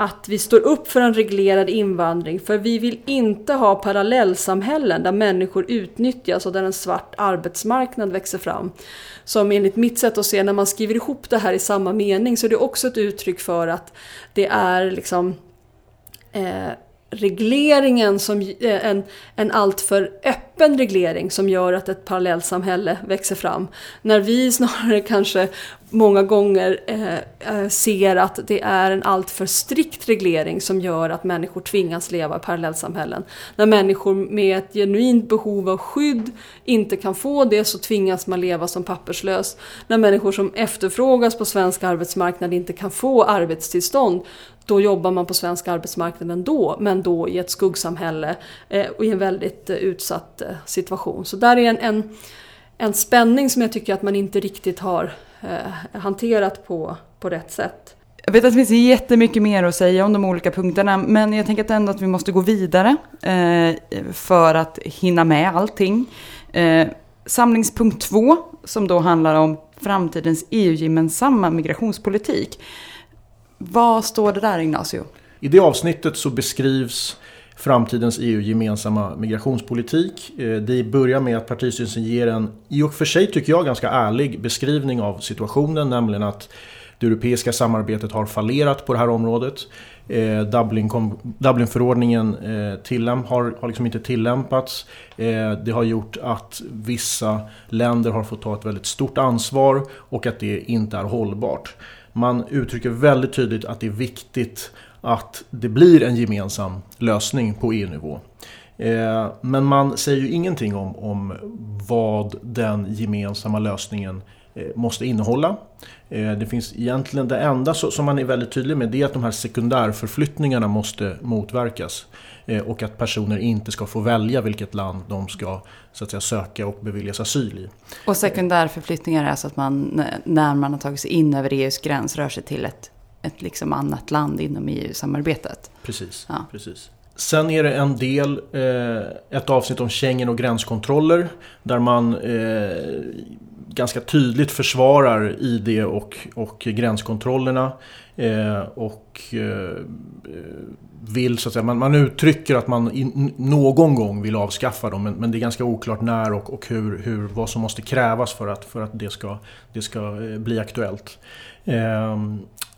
att vi står upp för en reglerad invandring för vi vill inte ha parallellsamhällen där människor utnyttjas och där en svart arbetsmarknad växer fram. Som enligt mitt sätt att se, när man skriver ihop det här i samma mening så är det också ett uttryck för att det är liksom eh, regleringen som eh, en, en alltför öppen reglering som gör att ett parallellsamhälle växer fram. När vi snarare kanske många gånger eh, eh, ser att det är en alltför strikt reglering som gör att människor tvingas leva i parallellsamhällen. När människor med ett genuint behov av skydd inte kan få det så tvingas man leva som papperslös. När människor som efterfrågas på svensk arbetsmarknad inte kan få arbetstillstånd då jobbar man på svensk arbetsmarknad ändå, men då i ett skuggsamhälle eh, och i en väldigt eh, utsatt eh, situation. Så där är en, en, en spänning som jag tycker att man inte riktigt har eh, hanterat på, på rätt sätt. Jag vet att det finns jättemycket mer att säga om de olika punkterna, men jag tänker att ändå att vi måste gå vidare eh, för att hinna med allting. Eh, samlingspunkt två, som då handlar om framtidens EU-gemensamma migrationspolitik. Vad står det där Ignacio? I det avsnittet så beskrivs framtidens EU-gemensamma migrationspolitik. Eh, det börjar med att partistyrelsen ger en, i och för sig tycker jag, ganska ärlig beskrivning av situationen, nämligen att det europeiska samarbetet har fallerat på det här området. Eh, Dublin kom, Dublinförordningen eh, tillämp, har, har liksom inte tillämpats. Eh, det har gjort att vissa länder har fått ta ett väldigt stort ansvar och att det inte är hållbart. Man uttrycker väldigt tydligt att det är viktigt att det blir en gemensam lösning på EU-nivå. Eh, men man säger ju ingenting om, om vad den gemensamma lösningen eh, måste innehålla. Eh, det finns egentligen det enda som man är väldigt tydlig med det är att de här sekundärförflyttningarna måste motverkas. Och att personer inte ska få välja vilket land de ska så att säga, söka och beviljas asyl i. Och sekundärförflyttningar är alltså att man när man har tagit sig in över EUs gräns rör sig till ett ett liksom annat land inom EU-samarbetet. Precis, ja. precis. Sen är det en del, eh, ett avsnitt om Schengen och gränskontroller där man eh, ganska tydligt försvarar ID och, och gränskontrollerna. Eh, och eh, vill så att säga, man, man uttrycker att man in, någon gång vill avskaffa dem men, men, det är ganska oklart när och, och hur, hur, vad som måste krävas för att, för att det ska, det ska eh, bli aktuellt. Eh,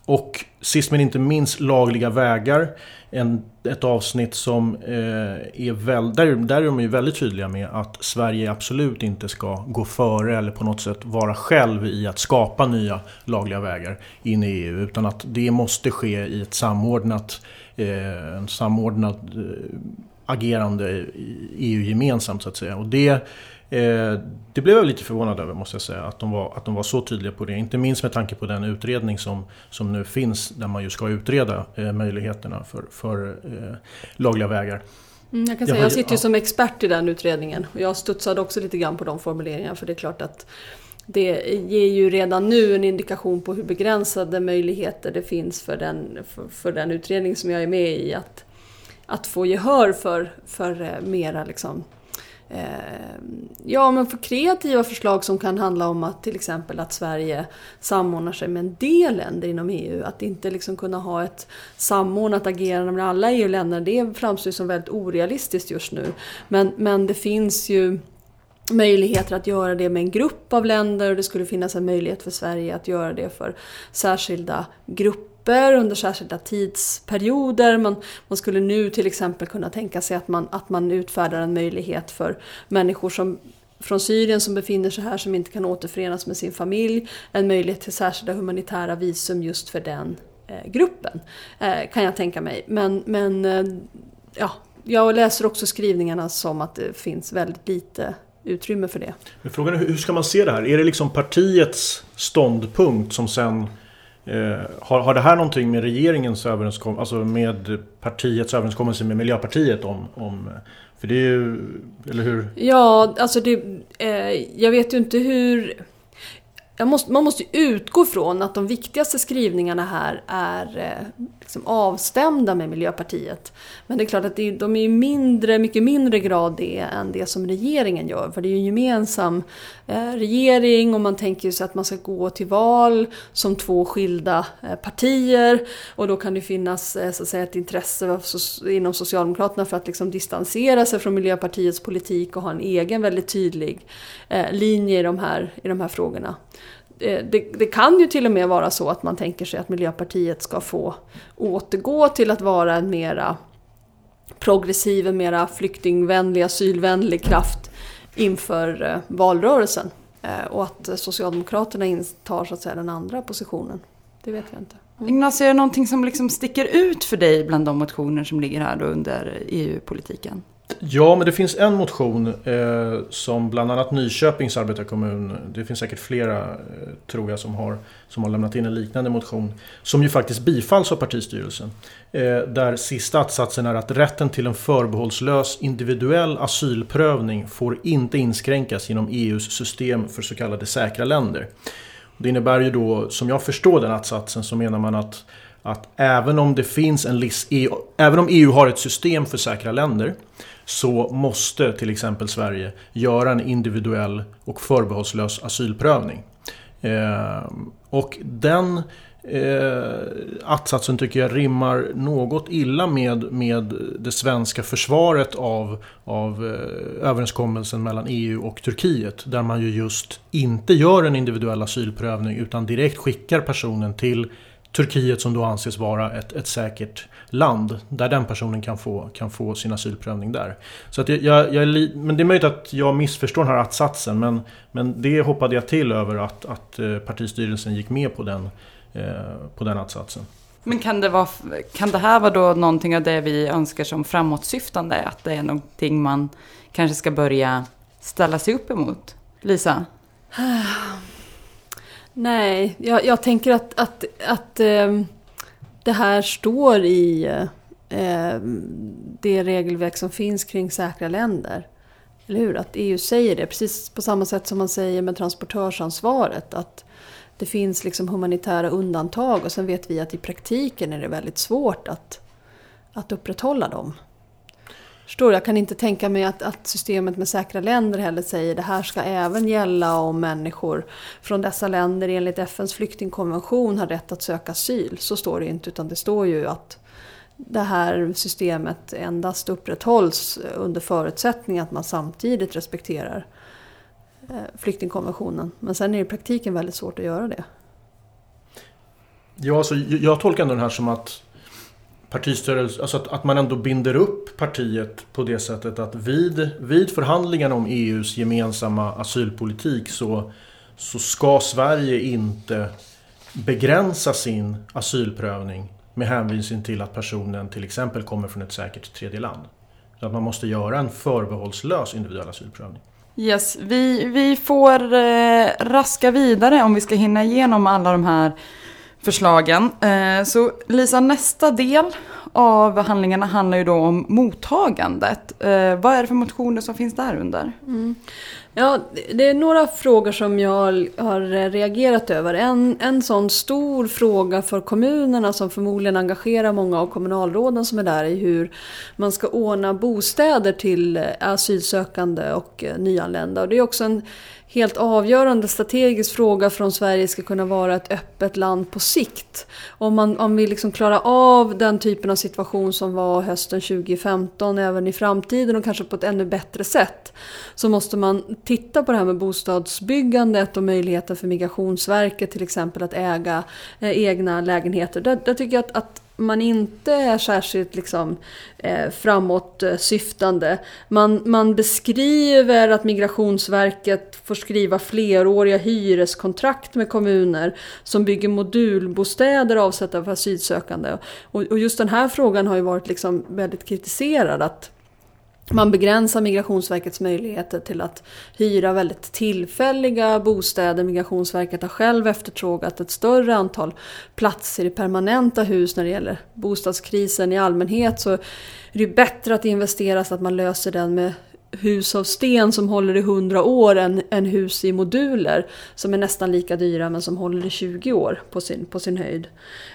och sist men inte minst lagliga vägar. En, ett avsnitt som eh, är väl, där, där är de ju väldigt tydliga med att Sverige absolut inte ska gå före eller på något sätt vara själv i att skapa nya lagliga vägar in i EU. Utan att det måste ske i ett samordnat, eh, en samordnat eh, agerande EU-gemensamt så att säga. Och det det blev jag lite förvånad över måste jag säga, att de, var, att de var så tydliga på det. Inte minst med tanke på den utredning som, som nu finns där man ju ska utreda eh, möjligheterna för, för eh, lagliga vägar. Mm, jag kan säga, jag sitter ju som expert i den utredningen och jag studsade också lite grann på de formuleringarna för det är klart att det ger ju redan nu en indikation på hur begränsade möjligheter det finns för den, för, för den utredning som jag är med i att, att få gehör för, för eh, mera liksom, Eh, Eh, ja, men för kreativa förslag som kan handla om att till exempel att Sverige samordnar sig med en del länder inom EU. Att inte liksom kunna ha ett samordnat agerande med alla EU-länder, det framstår som väldigt orealistiskt just nu. Men, men det finns ju möjligheter att göra det med en grupp av länder och det skulle finnas en möjlighet för Sverige att göra det för särskilda grupper grupper under särskilda tidsperioder. Man, man skulle nu till exempel kunna tänka sig att man, att man utfärdar en möjlighet för människor som från Syrien som befinner sig här som inte kan återförenas med sin familj. En möjlighet till särskilda humanitära visum just för den eh, gruppen. Eh, kan jag tänka mig. Men, men eh, ja, jag läser också skrivningarna som att det finns väldigt lite utrymme för det. Men frågan är hur ska man se det här? Är det liksom partiets ståndpunkt som sen Eh, har, har det här någonting med regeringens överenskommelse, alltså med partiets överenskommelse med Miljöpartiet om, om för det är ju, eller hur? Ja, alltså det, eh, jag vet ju inte hur måste, man måste utgå från att de viktigaste skrivningarna här är eh, liksom avstämda med Miljöpartiet. Men det är klart att det, de är i mindre, mycket mindre grad det än det som regeringen gör. För det är ju en gemensam eh, regering och man tänker sig att man ska gå till val som två skilda eh, partier. Och då kan det finnas eh, så att säga, ett intresse inom Socialdemokraterna för att liksom distansera sig från Miljöpartiets politik och ha en egen väldigt tydlig eh, linje i de här, i de här frågorna. Eh, det, det, kan ju till och med vara så att man tänker sig att Miljöpartiet ska få återgå till att vara en mera progressiv, en mera flyktingvänlig, asylvänlig kraft inför eh, valrörelsen. Eh, och att Socialdemokraterna intar så att säga den andra positionen. Det vet jag inte. Ignacio, är det någonting som liksom sticker ut för dig bland de motioner som ligger här då under EU-politiken? Ja, men det finns en motion eh, som bland annat Nyköpings arbetarkommun, det finns säkert flera eh, tror jag som har, som har lämnat in en liknande motion, som ju faktiskt bifalls av partistyrelsen. Eh, där sista att-satsen är att rätten till en förbehållslös individuell asylprövning får inte inskränkas genom EUs system för så kallade säkra länder. Det innebär ju då, som jag förstår den att-satsen, så menar man att att även om det finns en list, även om EU har ett system för säkra länder så måste till exempel Sverige göra en individuell och förbehållslös asylprövning. Eh, och den eh, att-satsen tycker jag rimmar något illa med, med det svenska försvaret av, av eh, överenskommelsen mellan EU och Turkiet. Där man ju just inte gör en individuell asylprövning utan direkt skickar personen till Turkiet som då anses vara ett, ett säkert land där den personen kan få, kan få sin asylprövning där. Så att jag, jag, jag, men det är möjligt att jag missförstår den här att-satsen men, men det hoppade jag till över att, att eh, partistyrelsen gick med på den, eh, på den att-satsen. Men kan det, vara, kan det här vara då någonting av det vi önskar som framåtsyftande? Att det är någonting man kanske ska börja ställa sig upp emot? Lisa? Nej, jag, jag tänker att, att, att eh, det här står i äh, det regelverk som finns kring säkra länder. Eller hur? Att EU säger det, precis på samma sätt som man säger med transportörsansvaret. Att det finns liksom humanitära undantag och sen vet vi att i praktiken är det väldigt svårt att, att upprätthålla dem. Förstår Jag kan inte tänka mig att, att systemet med säkra länder heller säger att det här ska även gälla om människor från dessa länder enligt FNs flyktingkonvention har rätt att söka asyl. Så står det inte utan det står ju att det här systemet endast upprätthålls under förutsättning att man samtidigt respekterar eh, flyktingkonventionen. Men sen är det i praktiken väldigt svårt att göra det. Ja, alltså, jag tolkar ändå den här som att partistyrelse, alltså att, att man ändå binder upp partiet på det sättet att vid, vid förhandlingarna om EUs gemensamma asylpolitik så, så ska Sverige inte begränsa sin asylprövning med hänvisning till att personen till exempel kommer från ett säkert tredje land. Så att man måste göra en förbehållslös individuell asylprövning. Yes, vi, vi får eh, raska vidare om vi ska hinna igenom alla de här förslagen. Eh, så Lisa, nästa del av handlingarna handlar ju då om mottagandet. Eh, vad är det för motioner som finns där under? Mm. Ja, det är några frågor som jag har reagerat över. En, en sån stor fråga för kommunerna som förmodligen engagerar många av kommunalråden som är där i hur man ska ordna bostäder till asylsökande och eh, nyanlända. Och det är också en helt avgörande strategisk fråga för om Sverige ska kunna vara ett öppet land på sikt. Om, man, om vi liksom klarar av den typen av situation som var hösten 2015 även i framtiden och kanske på ett ännu bättre sätt så måste man titta på det här med bostadsbyggandet och möjligheten för Migrationsverket till exempel att äga eh, egna lägenheter. Där, där tycker jag att, att man inte är särskilt liksom, eh, framåtsyftande. Man, man beskriver att Migrationsverket får skriva fleråriga hyreskontrakt med kommuner som bygger modulbostäder avsedda för asylsökande. Och, och just den här frågan har ju varit liksom väldigt kritiserad. att man begränsar Migrationsverkets möjligheter till att hyra väldigt tillfälliga bostäder. Migrationsverket har själv efterfrågat ett större antal platser i permanenta hus när det gäller bostadskrisen i allmänhet. Så är det bättre att investera så att man löser den med hus av sten som håller i 100 år än, än hus i moduler som är nästan lika dyra men som håller i 20 år på sin, på sin höjd.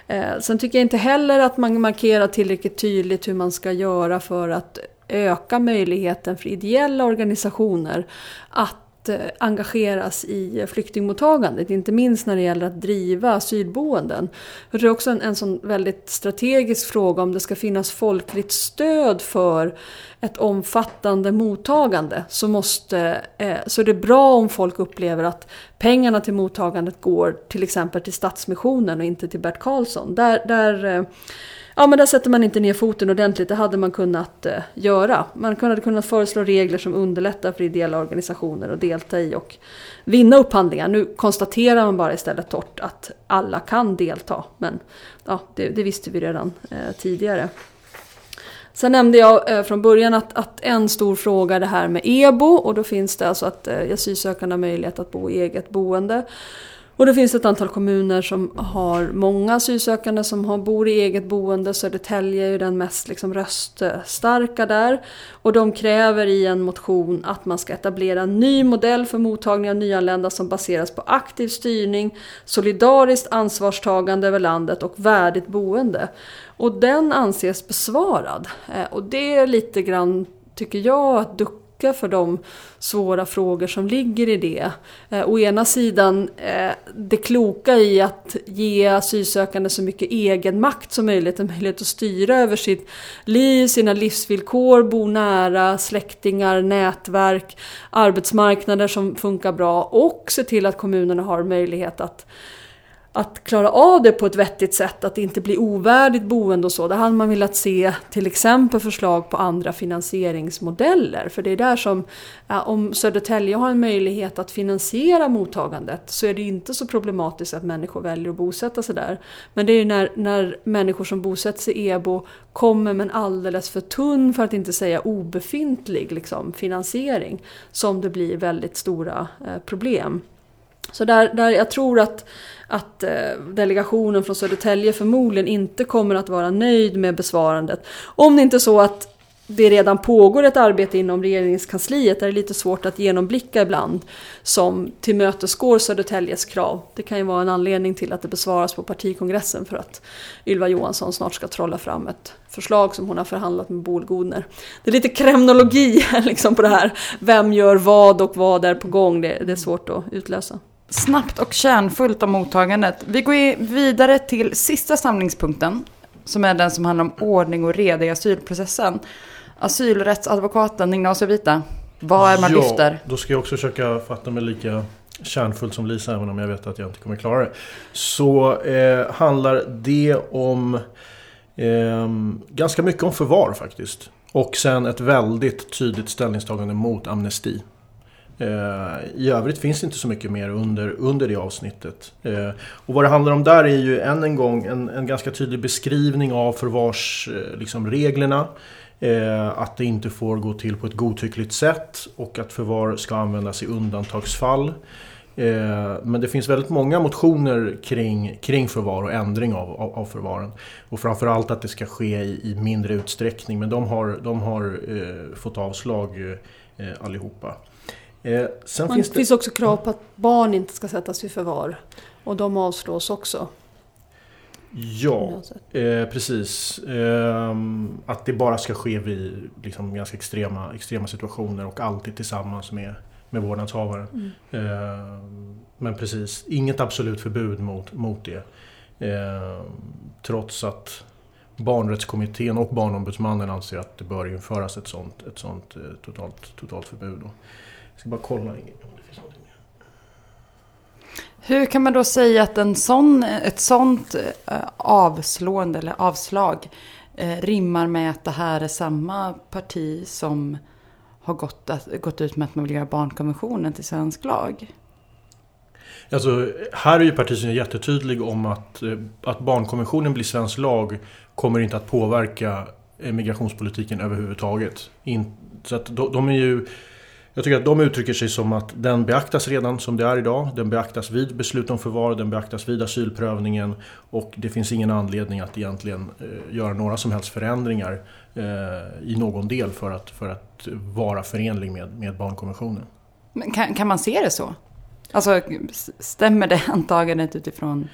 Eh, sen tycker jag inte heller att man markerar tillräckligt tydligt hur man ska göra för att öka möjligheten för ideella organisationer att eh, engageras i flyktingmottagandet, inte minst när det gäller att driva asylboenden. det är också en, en sån väldigt strategisk fråga om det ska finnas folkligt stöd för ett omfattande mottagande så, måste, eh, så är det bra om folk upplever att pengarna till mottagandet går till exempel till Stadsmissionen och inte till Bert Karlsson. Där, där eh, Ja men där sätter man inte ner foten ordentligt, det hade man kunnat eh, göra. Man hade kunnat föreslå regler som underlättar för ideella organisationer att delta i och vinna upphandlingar. Nu konstaterar man bara istället torrt att alla kan delta. Men ja, det, det visste vi redan eh, tidigare. Sen nämnde jag eh, från början att, att, en stor fråga är det här med EBO och då finns det alltså att eh, asylsökande har möjlighet att bo i eget boende. Och det finns ett antal kommuner som har många asylsökande som har, bor i eget boende. Södertälje är ju den mest liksom röststarka där. Och de kräver i en motion att man ska etablera en ny modell för mottagning av nyanlända som baseras på aktiv styrning, solidariskt ansvarstagande över landet och värdigt boende. Och den anses besvarad. Eh, och det är lite grann, tycker jag, att ducka ducka för de svåra frågor som ligger i det. Eh, å ena sidan eh, det kloka i att ge asylsökande så mycket egen makt som möjligt, en möjlighet att styra över sitt liv, sina livsvillkor, bo nära släktingar, nätverk, arbetsmarknader som funkar bra och se till att kommunerna har möjlighet att att klara av det på ett vettigt sätt, att det inte blir ovärdigt boende och så. Där hade man velat se till exempel förslag på andra finansieringsmodeller. För det är där som, om Södertälje har en möjlighet att finansiera mottagandet så är det inte så problematiskt att människor väljer att bosätta sig där. Men det är när, när människor som bosätter sig i EBO kommer med en alldeles för tunn, för att inte säga obefintlig, liksom, finansiering som det blir väldigt stora eh, problem. Så där, där jag tror att att eh, delegationen från Södertälje förmodligen inte kommer att vara nöjd med besvarandet. Om det inte är så att det redan pågår ett arbete inom regeringskansliet där det är lite svårt att genomblicka ibland som tillmötesgår Södertäljes krav. Det kan ju vara en anledning till att det besvaras på partikongressen för att Ylva Johansson snart ska trolla fram ett förslag som hon har förhandlat med Boel Godner. Det är lite kremnologi liksom på det här. Vem gör vad och vad är på gång? Det, det är svårt att utlösa. Snabbt och kärnfullt om mottagandet. Vi går vidare till sista samlingspunkten. Som är den som handlar om ordning och reda i asylprocessen. Asylrättsadvokaten Ignacio Vita. Vad är man ja, lyfter? Då ska jag också försöka fatta mig lika kärnfullt som Lisa, även om jag vet att jag inte kommer klara det. Så eh, handlar det om eh, ganska mycket om förvar faktiskt. Och sen ett väldigt tydligt ställningstagande mot amnesti. Eh, I övrigt finns det inte så mycket mer under, under det avsnittet. Eh, och vad det handlar om där är ju än en gång en, en ganska tydlig beskrivning av förvarsreglerna. Eh, liksom, att det inte får gå till på ett godtyckligt sätt och att förvar ska användas i undantagsfall. Men det finns väldigt många motioner kring, kring förvar och ändring av, av, av förvaren. Och framförallt att det ska ske i, i mindre utsträckning. Men de har, de har eh, fått avslag eh, allihopa. Eh, sen finns det finns också krav på att barn inte ska sättas i förvar. Och de avslås också. Ja, eh, precis. Eh, att det bara ska ske vid liksom, ganska extrema, extrema situationer och alltid tillsammans med, med vårdnadshavaren. Mm. Eh, men precis, inget absolut förbud mot, mot det. Ehm, trots att Barnrättskommittén och Barnombudsmannen anser att det bör införas ett sånt, ett sånt eh, totalt, totalt förbud. Då. Jag ska bara kolla om det finns någonting mer. Hur kan man då säga att en sån, ett sånt eh, avslående eller avslag eh, rimmar med att det här är samma parti som har gått, gått ut med att man vill göra barnkonventionen till svensk lag? Alltså, här är ju partiet jättetydlig om att, eh, att barnkonventionen blir svensk lag kommer inte att påverka migrationspolitiken överhuvudtaget. In, så att de, de är ju Jag tycker att de uttrycker sig som att den beaktas redan som det är idag. Den beaktas vid beslut om förvar, den beaktas vid asylprövningen och det finns ingen anledning att egentligen eh, göra några som helst förändringar eh, i någon del för att, för att vara förenlig med, med barnkonventionen. Men kan, kan man se det så? Alltså, stämmer det antagandet utifrån?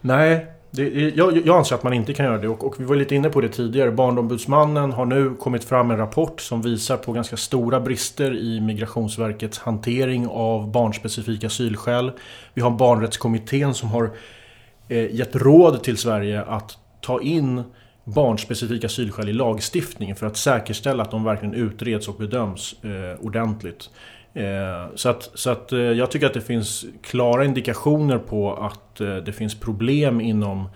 Nej, det, jag, jag, anser att man inte kan göra det och, och, vi var lite inne på det tidigare. Barnombudsmannen har nu kommit fram med en rapport som visar på ganska stora brister i Migrationsverkets hantering av barnspecifika asylskäl. Vi har barnrättskommittén som har eh, gett råd till Sverige att ta in barnspecifika asylskäl i lagstiftningen för att säkerställa att de verkligen utreds och bedöms eh, ordentligt. Eh, så att, så att eh, jag tycker att det finns klara indikationer på att eh, det finns problem inom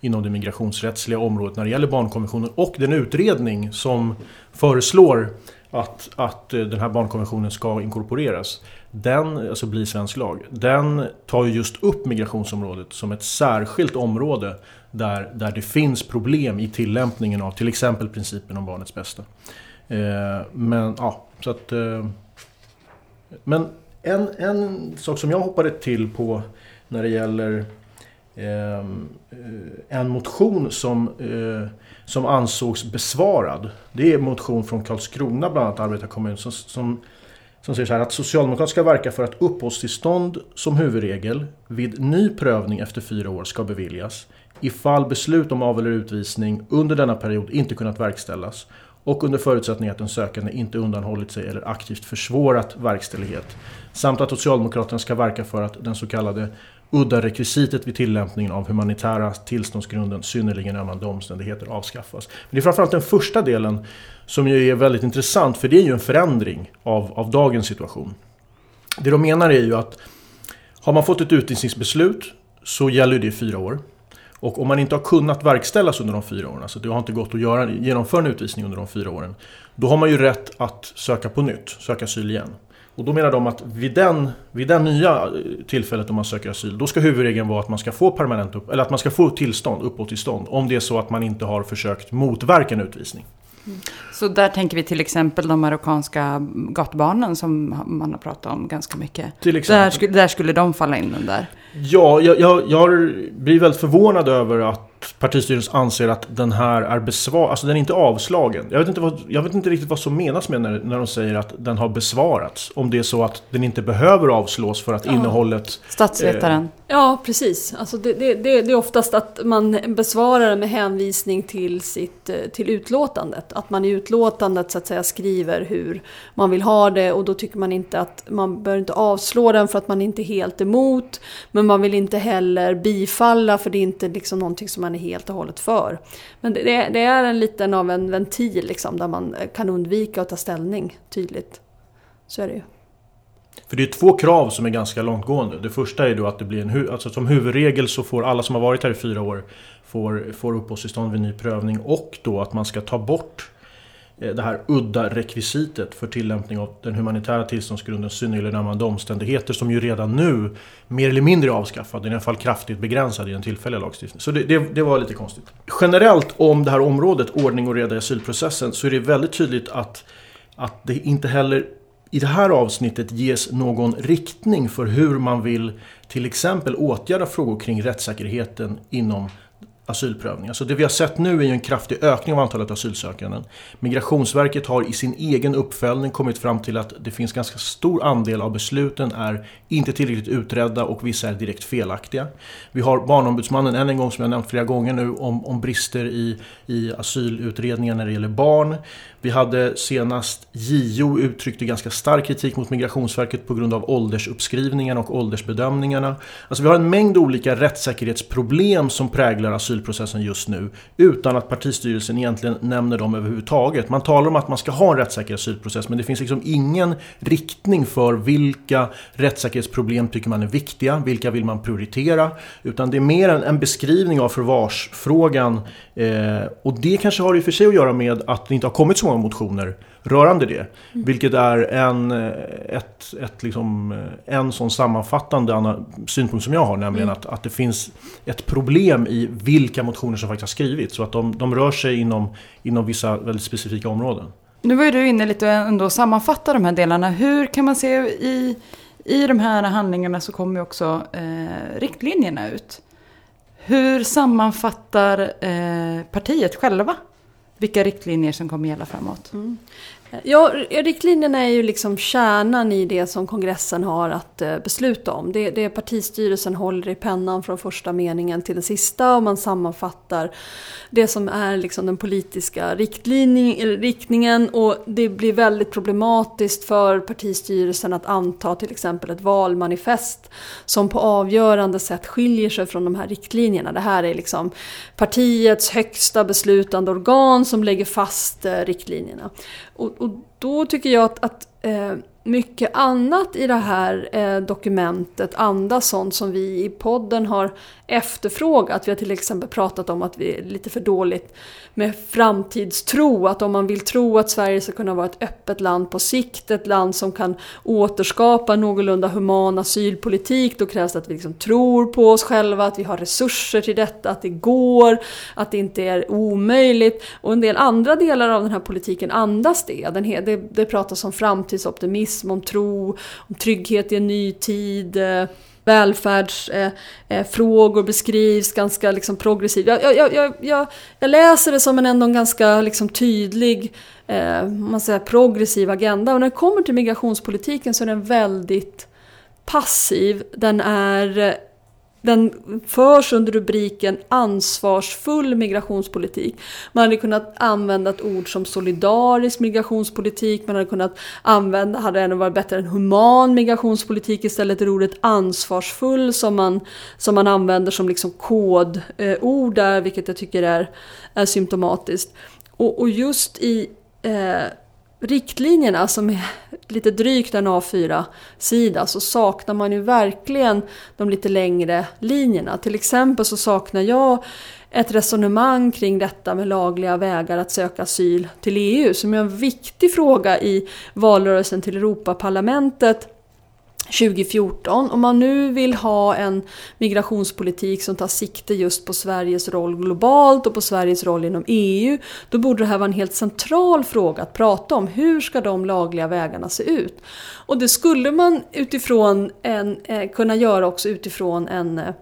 inom det migrationsrättsliga området när det gäller barnkonventionen och den utredning som föreslår att, att den här barnkonventionen ska inkorporeras. Den, alltså bli svensk lag, den tar just upp migrationsområdet som ett särskilt område där, där det finns problem i tillämpningen av till exempel principen om barnets bästa. men ja, så att eh, men en, en sak som jag hoppade till på när det gäller ehm, eh, en motion som, eh, som ansågs besvarad. Det är en motion från Karlskrona, bland annat arbetarkommun, som, som, som säger så här att Socialdemokraterna ska verka för att uppehållstillstånd som huvudregel vid ny prövning efter fyra år ska beviljas ifall beslut om av eller utvisning under denna period inte kunnat verkställas och under förutsättning att den sökande inte undanhållit sig eller aktivt försvårat verkställighet. Samt att Socialdemokraterna ska verka för att den så kallade udda rekvisitet vid tillämpningen av humanitära tillståndsgrunden synnerligen ömmande omständigheter avskaffas. Men det är framförallt den första delen som ju är väldigt intressant för det är ju en förändring av, av dagens situation. Det de menar är ju att har man fått ett utvisningsbeslut så gäller det i fyra år. Och om man inte har kunnat verkställas under de fyra åren, alltså det har inte gått att göra, genomföra en utvisning under de fyra åren, då har man ju rätt att söka på nytt, söka asyl igen. Och då menar de att vid den, vid den nya eh, tillfället då man söker asyl, då ska huvudregeln vara att man ska få permanent upp, eller att man ska få tillstånd, uppehållstillstånd, om det är så att man inte har försökt motverka en utvisning. Så där tänker vi till exempel de marockanska gatubarnen som man har pratat om ganska mycket. Till exempel. Där, skulle, där skulle de falla in under? Ja, jag, jag, jag blir väldigt förvånad över att partistyrelsen anser att den här är besvarad, alltså den är inte avslagen. Jag vet inte, vad, jag vet inte riktigt vad som menas med när, när de säger att den har besvarats. Om det är så att den inte behöver avslås för att ja. innehållet... Statsvetaren. Eh, ja, precis. Alltså det, det, det, det, är oftast att man besvarar med hänvisning till, sitt, eh, till utlåtandet. Att man i utlåtandet så att säga skriver hur man vill ha det och då tycker man inte att man bör inte avslå den för att man inte är helt emot. Men man vill inte heller bifalla för det är inte liksom någonting som man man är helt och hållet för. Men det, det är en liten av en ventil liksom, där man eh, kan undvika att ta ställning tydligt. Så är det ju. För det är två krav som är ganska långtgående. Det första är då att det blir en alltså som huvudregel så får alla som har varit här i fyra år får, får uppehållstillstånd vid ny prövning och då att man ska ta bort eh, det här udda rekvisitet för tillämpning av den humanitära tillståndsgrunden synnerligen ömmande omständigheter som ju redan nu mer eller mindre är avskaffad, i alla fall kraftigt begränsad i den tillfälliga lagstiftningen. Så det, det, det, var lite konstigt. Generellt om det här området, ordning och reda i asylprocessen, så är det väldigt tydligt att, att det inte heller i det här avsnittet ges någon riktning för hur man vill till exempel åtgärda frågor kring rättssäkerheten inom asylprövning. Alltså det vi har sett nu är en kraftig ökning av antalet asylsökande. Migrationsverket har i sin egen uppföljning kommit fram till att det finns ganska stor andel av besluten är inte tillräckligt utredda och vissa är direkt felaktiga. Vi har Barnombudsmannen, än en gång som jag nämnt flera gånger nu, om, om brister i, i asylutredningar när det gäller barn. Vi hade senast JO uttryckte ganska stark kritik mot Migrationsverket på grund av åldersuppskrivningarna och åldersbedömningarna. Alltså vi har en mängd olika rättssäkerhetsproblem som präglar asylprocessen just nu utan att partistyrelsen egentligen nämner dem överhuvudtaget. Man talar om att man ska ha en rättssäker asylprocess men det finns liksom ingen riktning för vilka rättssäkerhetsproblem tycker man är viktiga, vilka vill man prioritera utan det är mer en, en beskrivning av förvarsfrågan eh, och det kanske har i och för sig att göra med att det inte har kommit så många motioner rörande det. Mm. Vilket är en, eh, ett, ett liksom, eh, en sån sammanfattande synpunkt som jag har. Nämligen mm. att, att det finns ett problem i vilka motioner som faktiskt har skrivits. Så att de, de rör sig inom, inom vissa väldigt specifika områden. Nu var ju du inne lite och ändå sammanfatta de här delarna. Hur kan man se i, i de här handlingarna så kommer ju också eh, riktlinjerna ut. Hur sammanfattar eh, partiet själva vilka riktlinjer som kommer gälla framåt? Mm. Ja, riktlinjerna är ju liksom kärnan i det som kongressen har att eh, besluta om. Det, det partistyrelsen håller i pennan från första meningen till den sista och man sammanfattar det som är liksom den politiska riktningen och det blir väldigt problematiskt för partistyrelsen att anta till exempel ett valmanifest som på avgörande sätt skiljer sig från de här riktlinjerna. Det här är liksom partiets högsta beslutande organ som lägger fast eh, riktlinjerna. Och, och då tycker jag att, att eh, mycket annat i det här eh, dokumentet andas sånt som vi i podden har efterfrågat. Vi har till exempel pratat om att vi är lite för dåligt med framtidstro. Att om man vill tro att Sverige ska kunna vara ett öppet land på sikt, ett land som kan återskapa någorlunda human asylpolitik, då krävs det att vi liksom tror på oss själva, att vi har resurser till detta, att det går, att det inte är omöjligt. Och en del andra delar av den här politiken andas det. Den, det, det pratas om framtidsoptimism, om tro, om trygghet i en ny tid eh, välfärdsfrågor eh, eh, beskrivs ganska liksom progressivt. Jag, jag, jag, jag, jag läser det som en ändå ganska liksom tydlig eh, man säger, progressiv agenda. Och när det kommer till migrationspolitiken så är den väldigt passiv. Den är den förs under rubriken ansvarsfull migrationspolitik. Man hade kunnat använda ett ord som solidarisk migrationspolitik, man hade kunnat använda, hade ännu varit bättre än human migrationspolitik istället för ordet ansvarsfull som man, som man använder som liksom kodord där, vilket jag tycker är, är symptomatiskt. Och, och just i eh, riktlinjerna som är lite drygt en A4-sida så saknar man ju verkligen de lite längre linjerna. Till exempel så saknar jag ett resonemang kring detta med lagliga vägar att söka asyl till EU som är en viktig fråga i valrörelsen till Europaparlamentet 2014. Om man nu vill ha en migrationspolitik som tar sikte just på Sveriges roll globalt och på Sveriges roll inom EU, då borde det här vara en helt central fråga att prata om. Hur ska de lagliga vägarna se ut? Och det skulle man utifrån en, eh, kunna göra också utifrån en eh,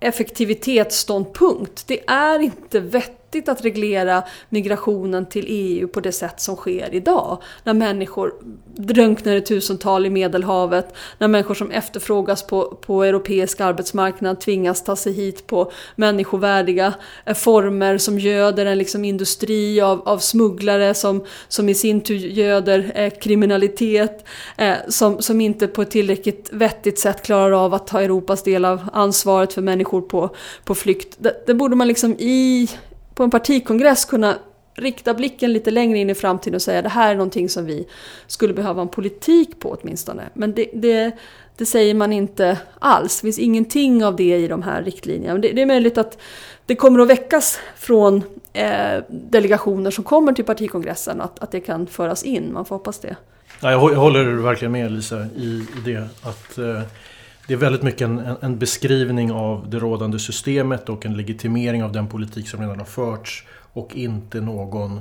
effektivitetsståndpunkt. Det är inte vettigt vettigt att reglera migrationen till EU på det sätt som sker idag. När människor drunknar i tusental i Medelhavet, när människor som efterfrågas på, på europeisk arbetsmarknad tvingas ta sig hit på människovärdiga eh, former som göder en liksom industri av, av smugglare som, som i sin tur göder eh, kriminalitet, eh, som, som inte på ett tillräckligt vettigt sätt klarar av att ta Europas del av ansvaret för människor på, på flykt. Det, det borde man liksom i på en partikongress kunna rikta blicken lite längre in i framtiden och säga det här är någonting som vi skulle behöva en politik på åtminstone. Men det, det, det säger man inte alls. Det finns ingenting av det i de här riktlinjerna. Det, det är möjligt att det kommer att väckas från eh, delegationer som kommer till partikongressen att, att det kan föras in. Man får hoppas det. Ja, jag håller verkligen med Lisa i, i det. att... Eh, det är väldigt mycket en, en, beskrivning av det rådande systemet och en legitimering av den politik som redan har förts och inte någon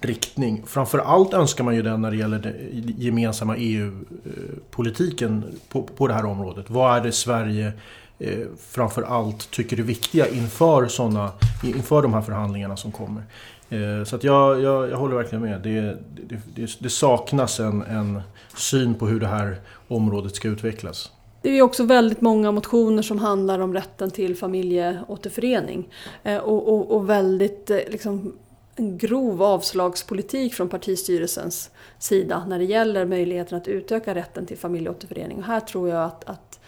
riktning. Framförallt önskar man ju den när det gäller den gemensamma EU-politiken på, på det här området. Vad är det Sverige eh, framförallt tycker är viktiga inför, såna, inför de här förhandlingarna som kommer? Eh, så att jag, jag, jag håller verkligen med. Det, det, det, det saknas en, en syn på hur det här området ska utvecklas. Det är också väldigt många motioner som handlar om rätten till familjeåterförening. Eh, och, och, och väldigt eh, liksom, en grov avslagspolitik från partistyrelsens sida när det gäller möjligheten att utöka rätten till familjeåterförening. Och här tror jag att, att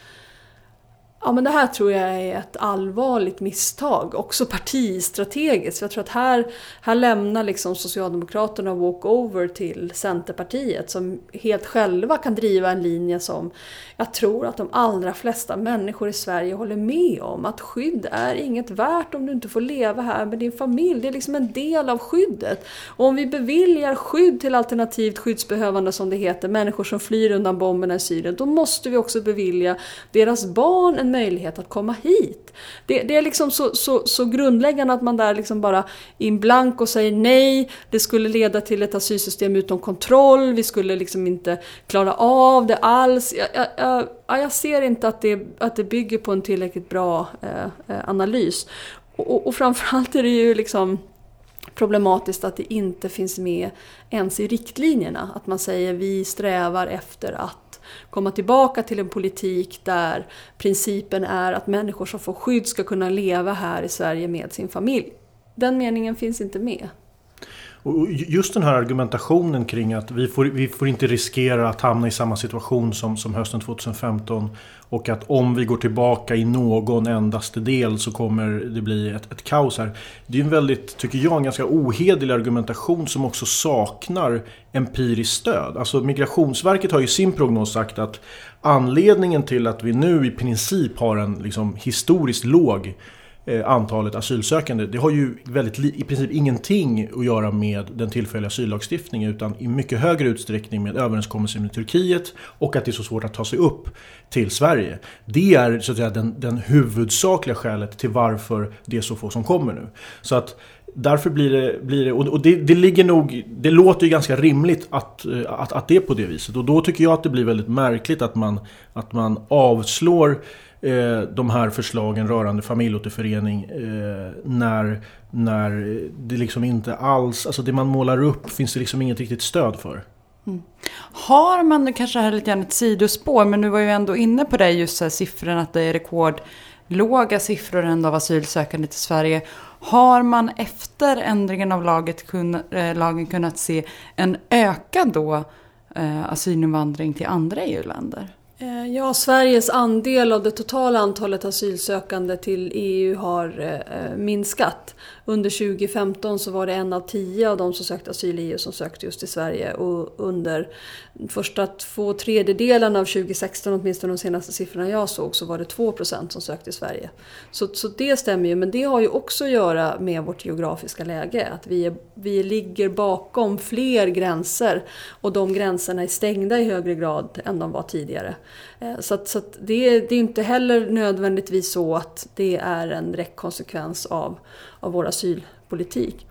Ja men det här tror jag är ett allvarligt misstag, också partistrategiskt. Jag tror att här, här lämnar liksom Socialdemokraterna walkover till Centerpartiet som helt själva kan driva en linje som jag tror att de allra flesta människor i Sverige håller med om. Att skydd är inget värt om du inte får leva här med din familj. Det är liksom en del av skyddet. Och om vi beviljar skydd till alternativt skyddsbehövande som det heter, människor som flyr undan bomberna i Syrien, då måste vi också bevilja deras barn en möjlighet att komma hit. Det, det är liksom så, så, så, grundläggande att man där liksom bara in blanko säger nej, det skulle leda till ett asylsystem utom kontroll, vi skulle liksom inte klara av det alls. Jag, jag, jag, jag ser inte att det, att det bygger på en tillräckligt bra eh, eh analys. Och, och, och framförallt är det ju liksom problematiskt att det inte finns med ens i riktlinjerna. Att man säger vi strävar efter att komma tillbaka till en politik där principen är att människor som får skydd ska kunna leva här i Sverige med sin familj. Den meningen finns inte med. Och just den här argumentationen kring att vi får, vi får inte riskera att hamna i samma situation som, som hösten 2015 och att om vi går tillbaka i någon endaste del så kommer det bli ett, ett kaos här. Det är en väldigt, tycker jag, en ganska ohederlig argumentation som också saknar empiriskt stöd. Alltså Migrationsverket har ju sin prognos sagt att anledningen till att vi nu i princip har en liksom, historiskt låg Eh, antalet asylsökande. Det har ju väldigt, i princip ingenting att göra med den tillfälliga asyllagstiftningen utan i mycket högre utsträckning med överenskommelsen med Turkiet och att det är så svårt att ta sig upp till Sverige. Det är så att säga den, den huvudsakliga skälet till varför det är så få som kommer nu. Så att Därför blir det, blir det och det, det ligger nog, det låter ju ganska rimligt att, eh, att, att det är på det viset. Och då tycker jag att det blir väldigt märkligt att man, att man avslår eh, de här förslagen rörande familjeåterförening eh, när, när det liksom inte alls, alltså det man målar upp finns det liksom inget riktigt stöd för. Mm. Har man, nu kanske det här är lite grann ett sidospår, men nu var ju ändå inne på det just så här siffrorna att det är rekordlåga siffror ändå av asylsökande till Sverige. Har man efter ändringen av laget kun, äh, lagen kunnat se en ökad då eh, asylinvandring till andra EU-länder? Eh, ja, Sveriges andel av det totala antalet asylsökande till EU har eh, eh, minskat. Under 2015 så var det en av tio av de som sökte asyl i EU som sökte just i Sverige och under första två tredjedelarna av 2016, åtminstone de senaste siffrorna jag såg, så var det 2 procent som sökte i Sverige. Så, så det stämmer ju, men det har ju också att göra med vårt geografiska läge. Att vi, är, vi ligger bakom fler gränser och de gränserna är stängda i högre grad än de var tidigare. Eh, så, att, så att det, det, är inte heller nödvändigtvis så att det är en direkt konsekvens av, av vår asylpolitik.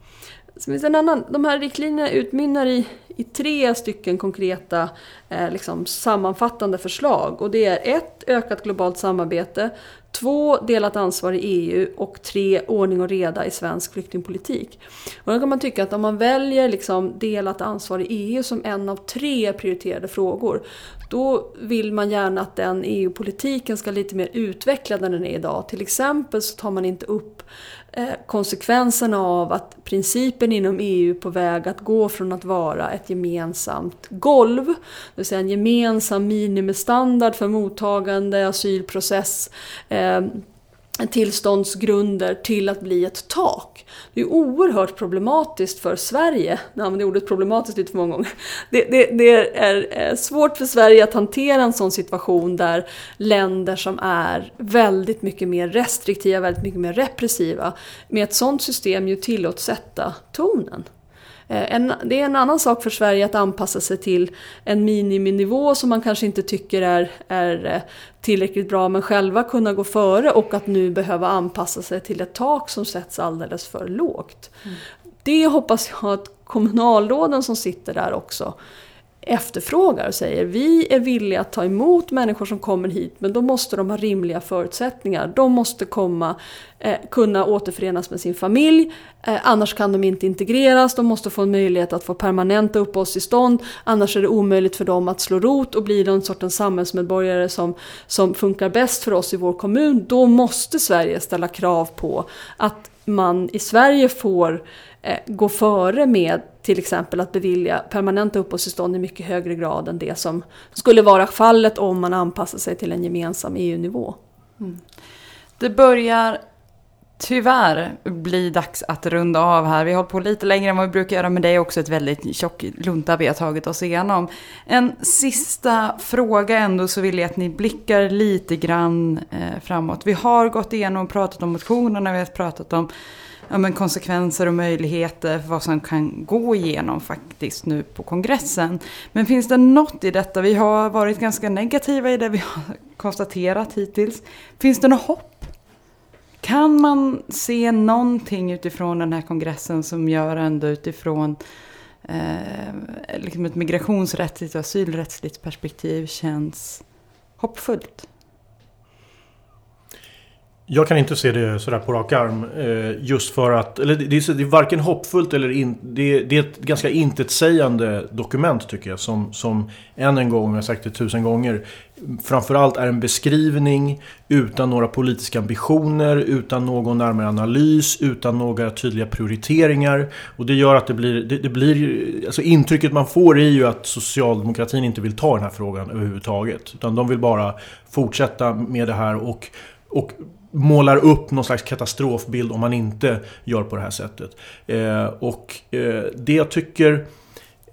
Finns en annan, de här riktlinjerna utmynnar i, i tre stycken konkreta eh, liksom, sammanfattande förslag. Och det är ett, ökat globalt samarbete. Två, delat ansvar i EU. Och tre, ordning och reda i svensk flyktingpolitik. Och då kan man tycka att om man väljer liksom, delat ansvar i EU som en av tre prioriterade frågor. Då vill man gärna att den EU-politiken ska lite mer utvecklad än den är idag. Till exempel så tar man inte upp eh, konsekvenserna av att principen inom EU är på väg att gå från att vara ett gemensamt golv, det vill säga en gemensam minimistandard för mottagande, asylprocess, eh, tillståndsgrunder till att bli ett tak. Det är oerhört problematiskt för Sverige, jag använder ordet problematiskt lite för många gånger. Det, det, det, är eh, svårt för Sverige att hantera en sån situation där länder som är väldigt mycket mer restriktiva, väldigt mycket mer repressiva, med ett sånt system ju tillåts sätta tonen. Eh, en, det är en annan sak för Sverige att anpassa sig till en miniminivå som man kanske inte tycker är, är eh, tillräckligt bra men själva kunna gå före och att nu behöva anpassa sig till ett tak som sätts alldeles för lågt. Mm. Det hoppas jag att kommunalråden som sitter där också efterfrågar och säger vi är villiga att ta emot människor som kommer hit men då måste de ha rimliga förutsättningar. De måste komma, eh, kunna återförenas med sin familj, eh, annars kan de inte integreras, de måste få en möjlighet att få permanenta uppehållstillstånd, annars är det omöjligt för dem att slå rot och bli den sortens samhällsmedborgare som, som funkar bäst för oss i vår kommun. Då måste Sverige ställa krav på att man i Sverige får eh, gå före med till exempel att bevilja permanenta uppehållstillstånd i mycket högre grad än det som skulle vara fallet om man anpassar sig till en gemensam EU-nivå. Mm. Det börjar tyvärr bli dags att runda av här. Vi har hållit på lite längre än vad vi brukar göra, men det är också ett väldigt tjock lunta vi har tagit oss igenom. En sista fråga ändå, så vill jag att ni blickar lite grann eh, framåt. Vi har gått igenom och pratat om motionerna, vi har pratat om ja, men konsekvenser och möjligheter för vad som kan gå igenom faktiskt nu på kongressen. Men finns det något i detta? Vi har varit ganska negativa i det vi har konstaterat hittills. Finns det något hopp? Kan man se någonting utifrån den här kongressen som gör ändå utifrån eh, liksom ett migrationsrättsligt och asylrättsligt perspektiv känns hoppfullt? Jag kan inte se det sådär på rak arm. Eh, just för att, eller det är, det är varken hoppfullt eller in, det, är, det är ett ganska intetsägande dokument tycker jag. Som, som än en gång, jag har sagt det tusen gånger, framförallt är en beskrivning utan några politiska ambitioner, utan någon närmare analys, utan några tydliga prioriteringar. Och det gör att det blir, det, det blir, alltså intrycket man får är ju att socialdemokratin inte vill ta den här frågan överhuvudtaget. Utan de vill bara fortsätta med det här och, och målar upp någon slags katastrofbild om man inte gör på det här sättet. Eh, och eh, det jag tycker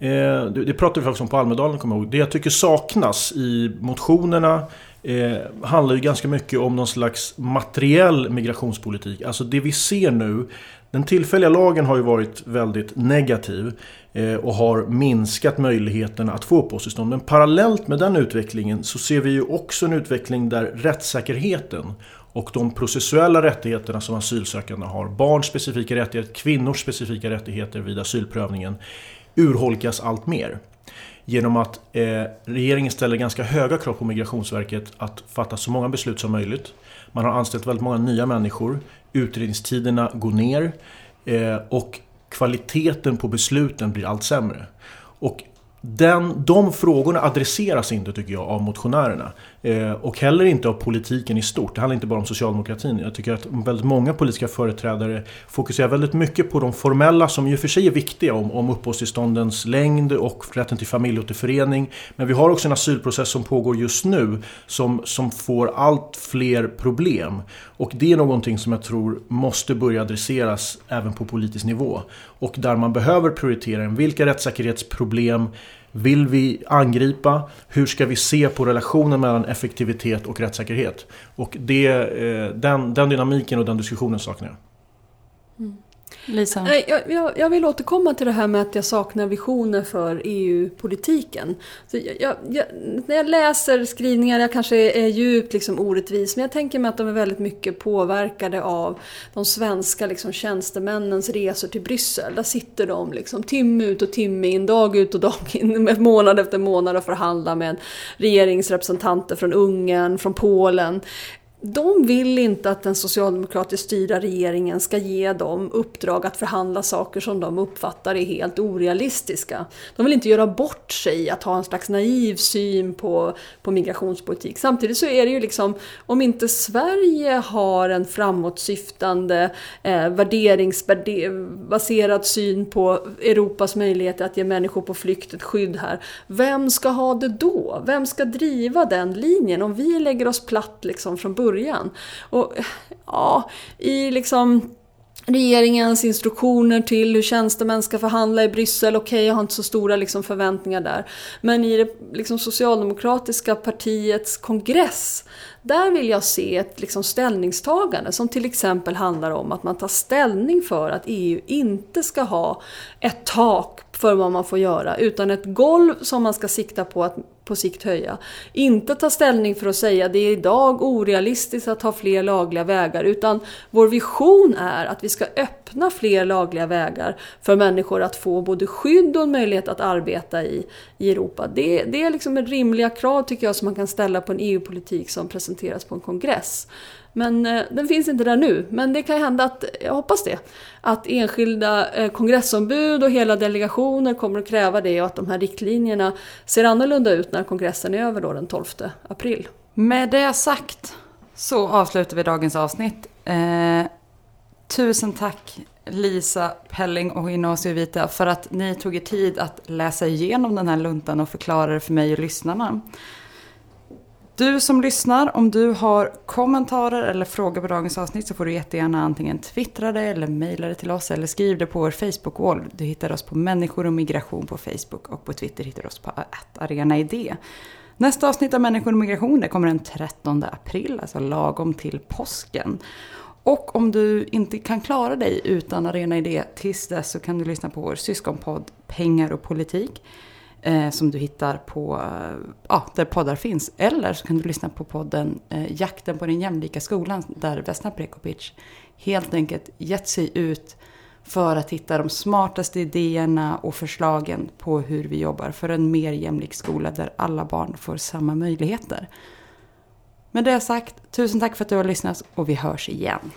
eh, det pratade vi faktiskt om på Almedalen, kommer jag ihåg. Det jag tycker saknas i motionerna eh, handlar ju ganska mycket om någon slags materiell migrationspolitik. Alltså det vi ser nu, den tillfälliga lagen har ju varit väldigt negativ eh, och har minskat möjligheten att få uppehållstillstånd. Men parallellt med den utvecklingen så ser vi ju också en utveckling där rättssäkerheten och de processuella rättigheterna som asylsökande har, barns specifika rättigheter, kvinnors specifika rättigheter vid asylprövningen, urholkas allt mer. Genom att eh, regeringen ställer ganska höga krav på Migrationsverket att fatta så många beslut som möjligt. Man har anställt väldigt många nya människor. Utredningstiderna går ner. Eh, och kvaliteten på besluten blir allt sämre. Och den, de frågorna adresseras inte tycker jag av motionärerna. Eh, och heller inte av politiken i stort. Det handlar inte bara om socialdemokratin. Jag tycker att väldigt många politiska företrädare fokuserar väldigt mycket på de formella som i och för sig är viktiga om, om uppehållstillståndens längd och rätten till familjeåterförening. Men vi har också en asylprocess som pågår just nu som, som får allt fler problem. Och det är någonting som jag tror måste börja adresseras även på politisk nivå. Och där man behöver prioritera vilka rättssäkerhetsproblem vill vi angripa? Hur ska vi se på relationen mellan effektivitet och rättssäkerhet? Och det, eh, den, den dynamiken och den diskussionen saknar jag. Lisa? Jag, jag, jag, vill återkomma till det här med att jag saknar visioner för EU-politiken. Jag, när jag läser skrivningar, jag kanske är djupt liksom orättvis, men jag tänker mig att de är väldigt mycket påverkade av de svenska liksom, tjänstemännens resor till Bryssel. Där sitter de liksom, timme ut och timme in, dag ut och dag in, månad efter månad och förhandlar med regeringsrepresentanter från Ungern, från Polen de vill inte att den socialdemokratiskt styrda regeringen ska ge dem uppdrag att förhandla saker som de uppfattar är helt orealistiska. De vill inte göra bort sig att ha en slags naiv syn på, på migrationspolitik. Samtidigt så är det ju liksom, om inte Sverige har en framåtsyftande eh, värderingsbaserad syn på Europas möjligheter att ge människor på flykt ett skydd här, vem ska ha det då? Vem ska driva den linjen? Om vi lägger oss platt liksom från början början. Och ja, i liksom regeringens instruktioner till hur tjänstemän ska förhandla i Bryssel. Okej, okay, jag har inte så stora liksom, förväntningar där. Men i det liksom, socialdemokratiska partiets kongress, där vill jag se ett liksom, ställningstagande som till exempel handlar om att man tar ställning för att EU inte ska ha ett tak för vad man får göra, utan ett golv som man ska sikta på att på sikt höja. Inte ta ställning för att säga att det är idag orealistiskt att ha fler lagliga vägar utan vår vision är att vi ska öppna fler lagliga vägar för människor att få både skydd och en möjlighet att arbeta i, i Europa. Det, det är liksom rimliga krav tycker jag som man kan ställa på en EU-politik som presenteras på en kongress. Men eh, den finns inte där nu. Men det kan ju hända att, jag hoppas det, att enskilda eh, kongressombud och hela delegationer kommer att kräva det och att de här riktlinjerna ser annorlunda ut när kongressen är över då den 12 april. Med det sagt så avslutar vi dagens avsnitt. Eh, tusen tack Lisa Pelling och Inosio Vita för att ni tog er tid att läsa igenom den här luntan och förklara det för mig och lyssnarna. Du som lyssnar, om du har kommentarer eller frågor på dagens avsnitt så får du jättegärna antingen twittra det eller mejla det till oss eller skriv det på vår Facebook-wall. Du hittar oss på människor och migration på Facebook och på Twitter hittar du oss på arenaidé. Nästa avsnitt av Människor och migration det kommer den 13 april, alltså lagom till påsken. Och om du inte kan klara dig utan Arena Idé tills dess så kan du lyssna på vår syskonpodd Pengar och politik. Eh, som du hittar på, eh, ja, där poddar finns. Eller så kan du lyssna på podden eh, Jakten på den jämlika skolan där Vesna Prekopic helt enkelt gett sig ut för att hitta de smartaste idéerna och förslagen på hur vi jobbar för en mer jämlik skola där alla barn får samma möjligheter. Med det sagt, tusen tack för att du har lyssnat och vi hörs igen.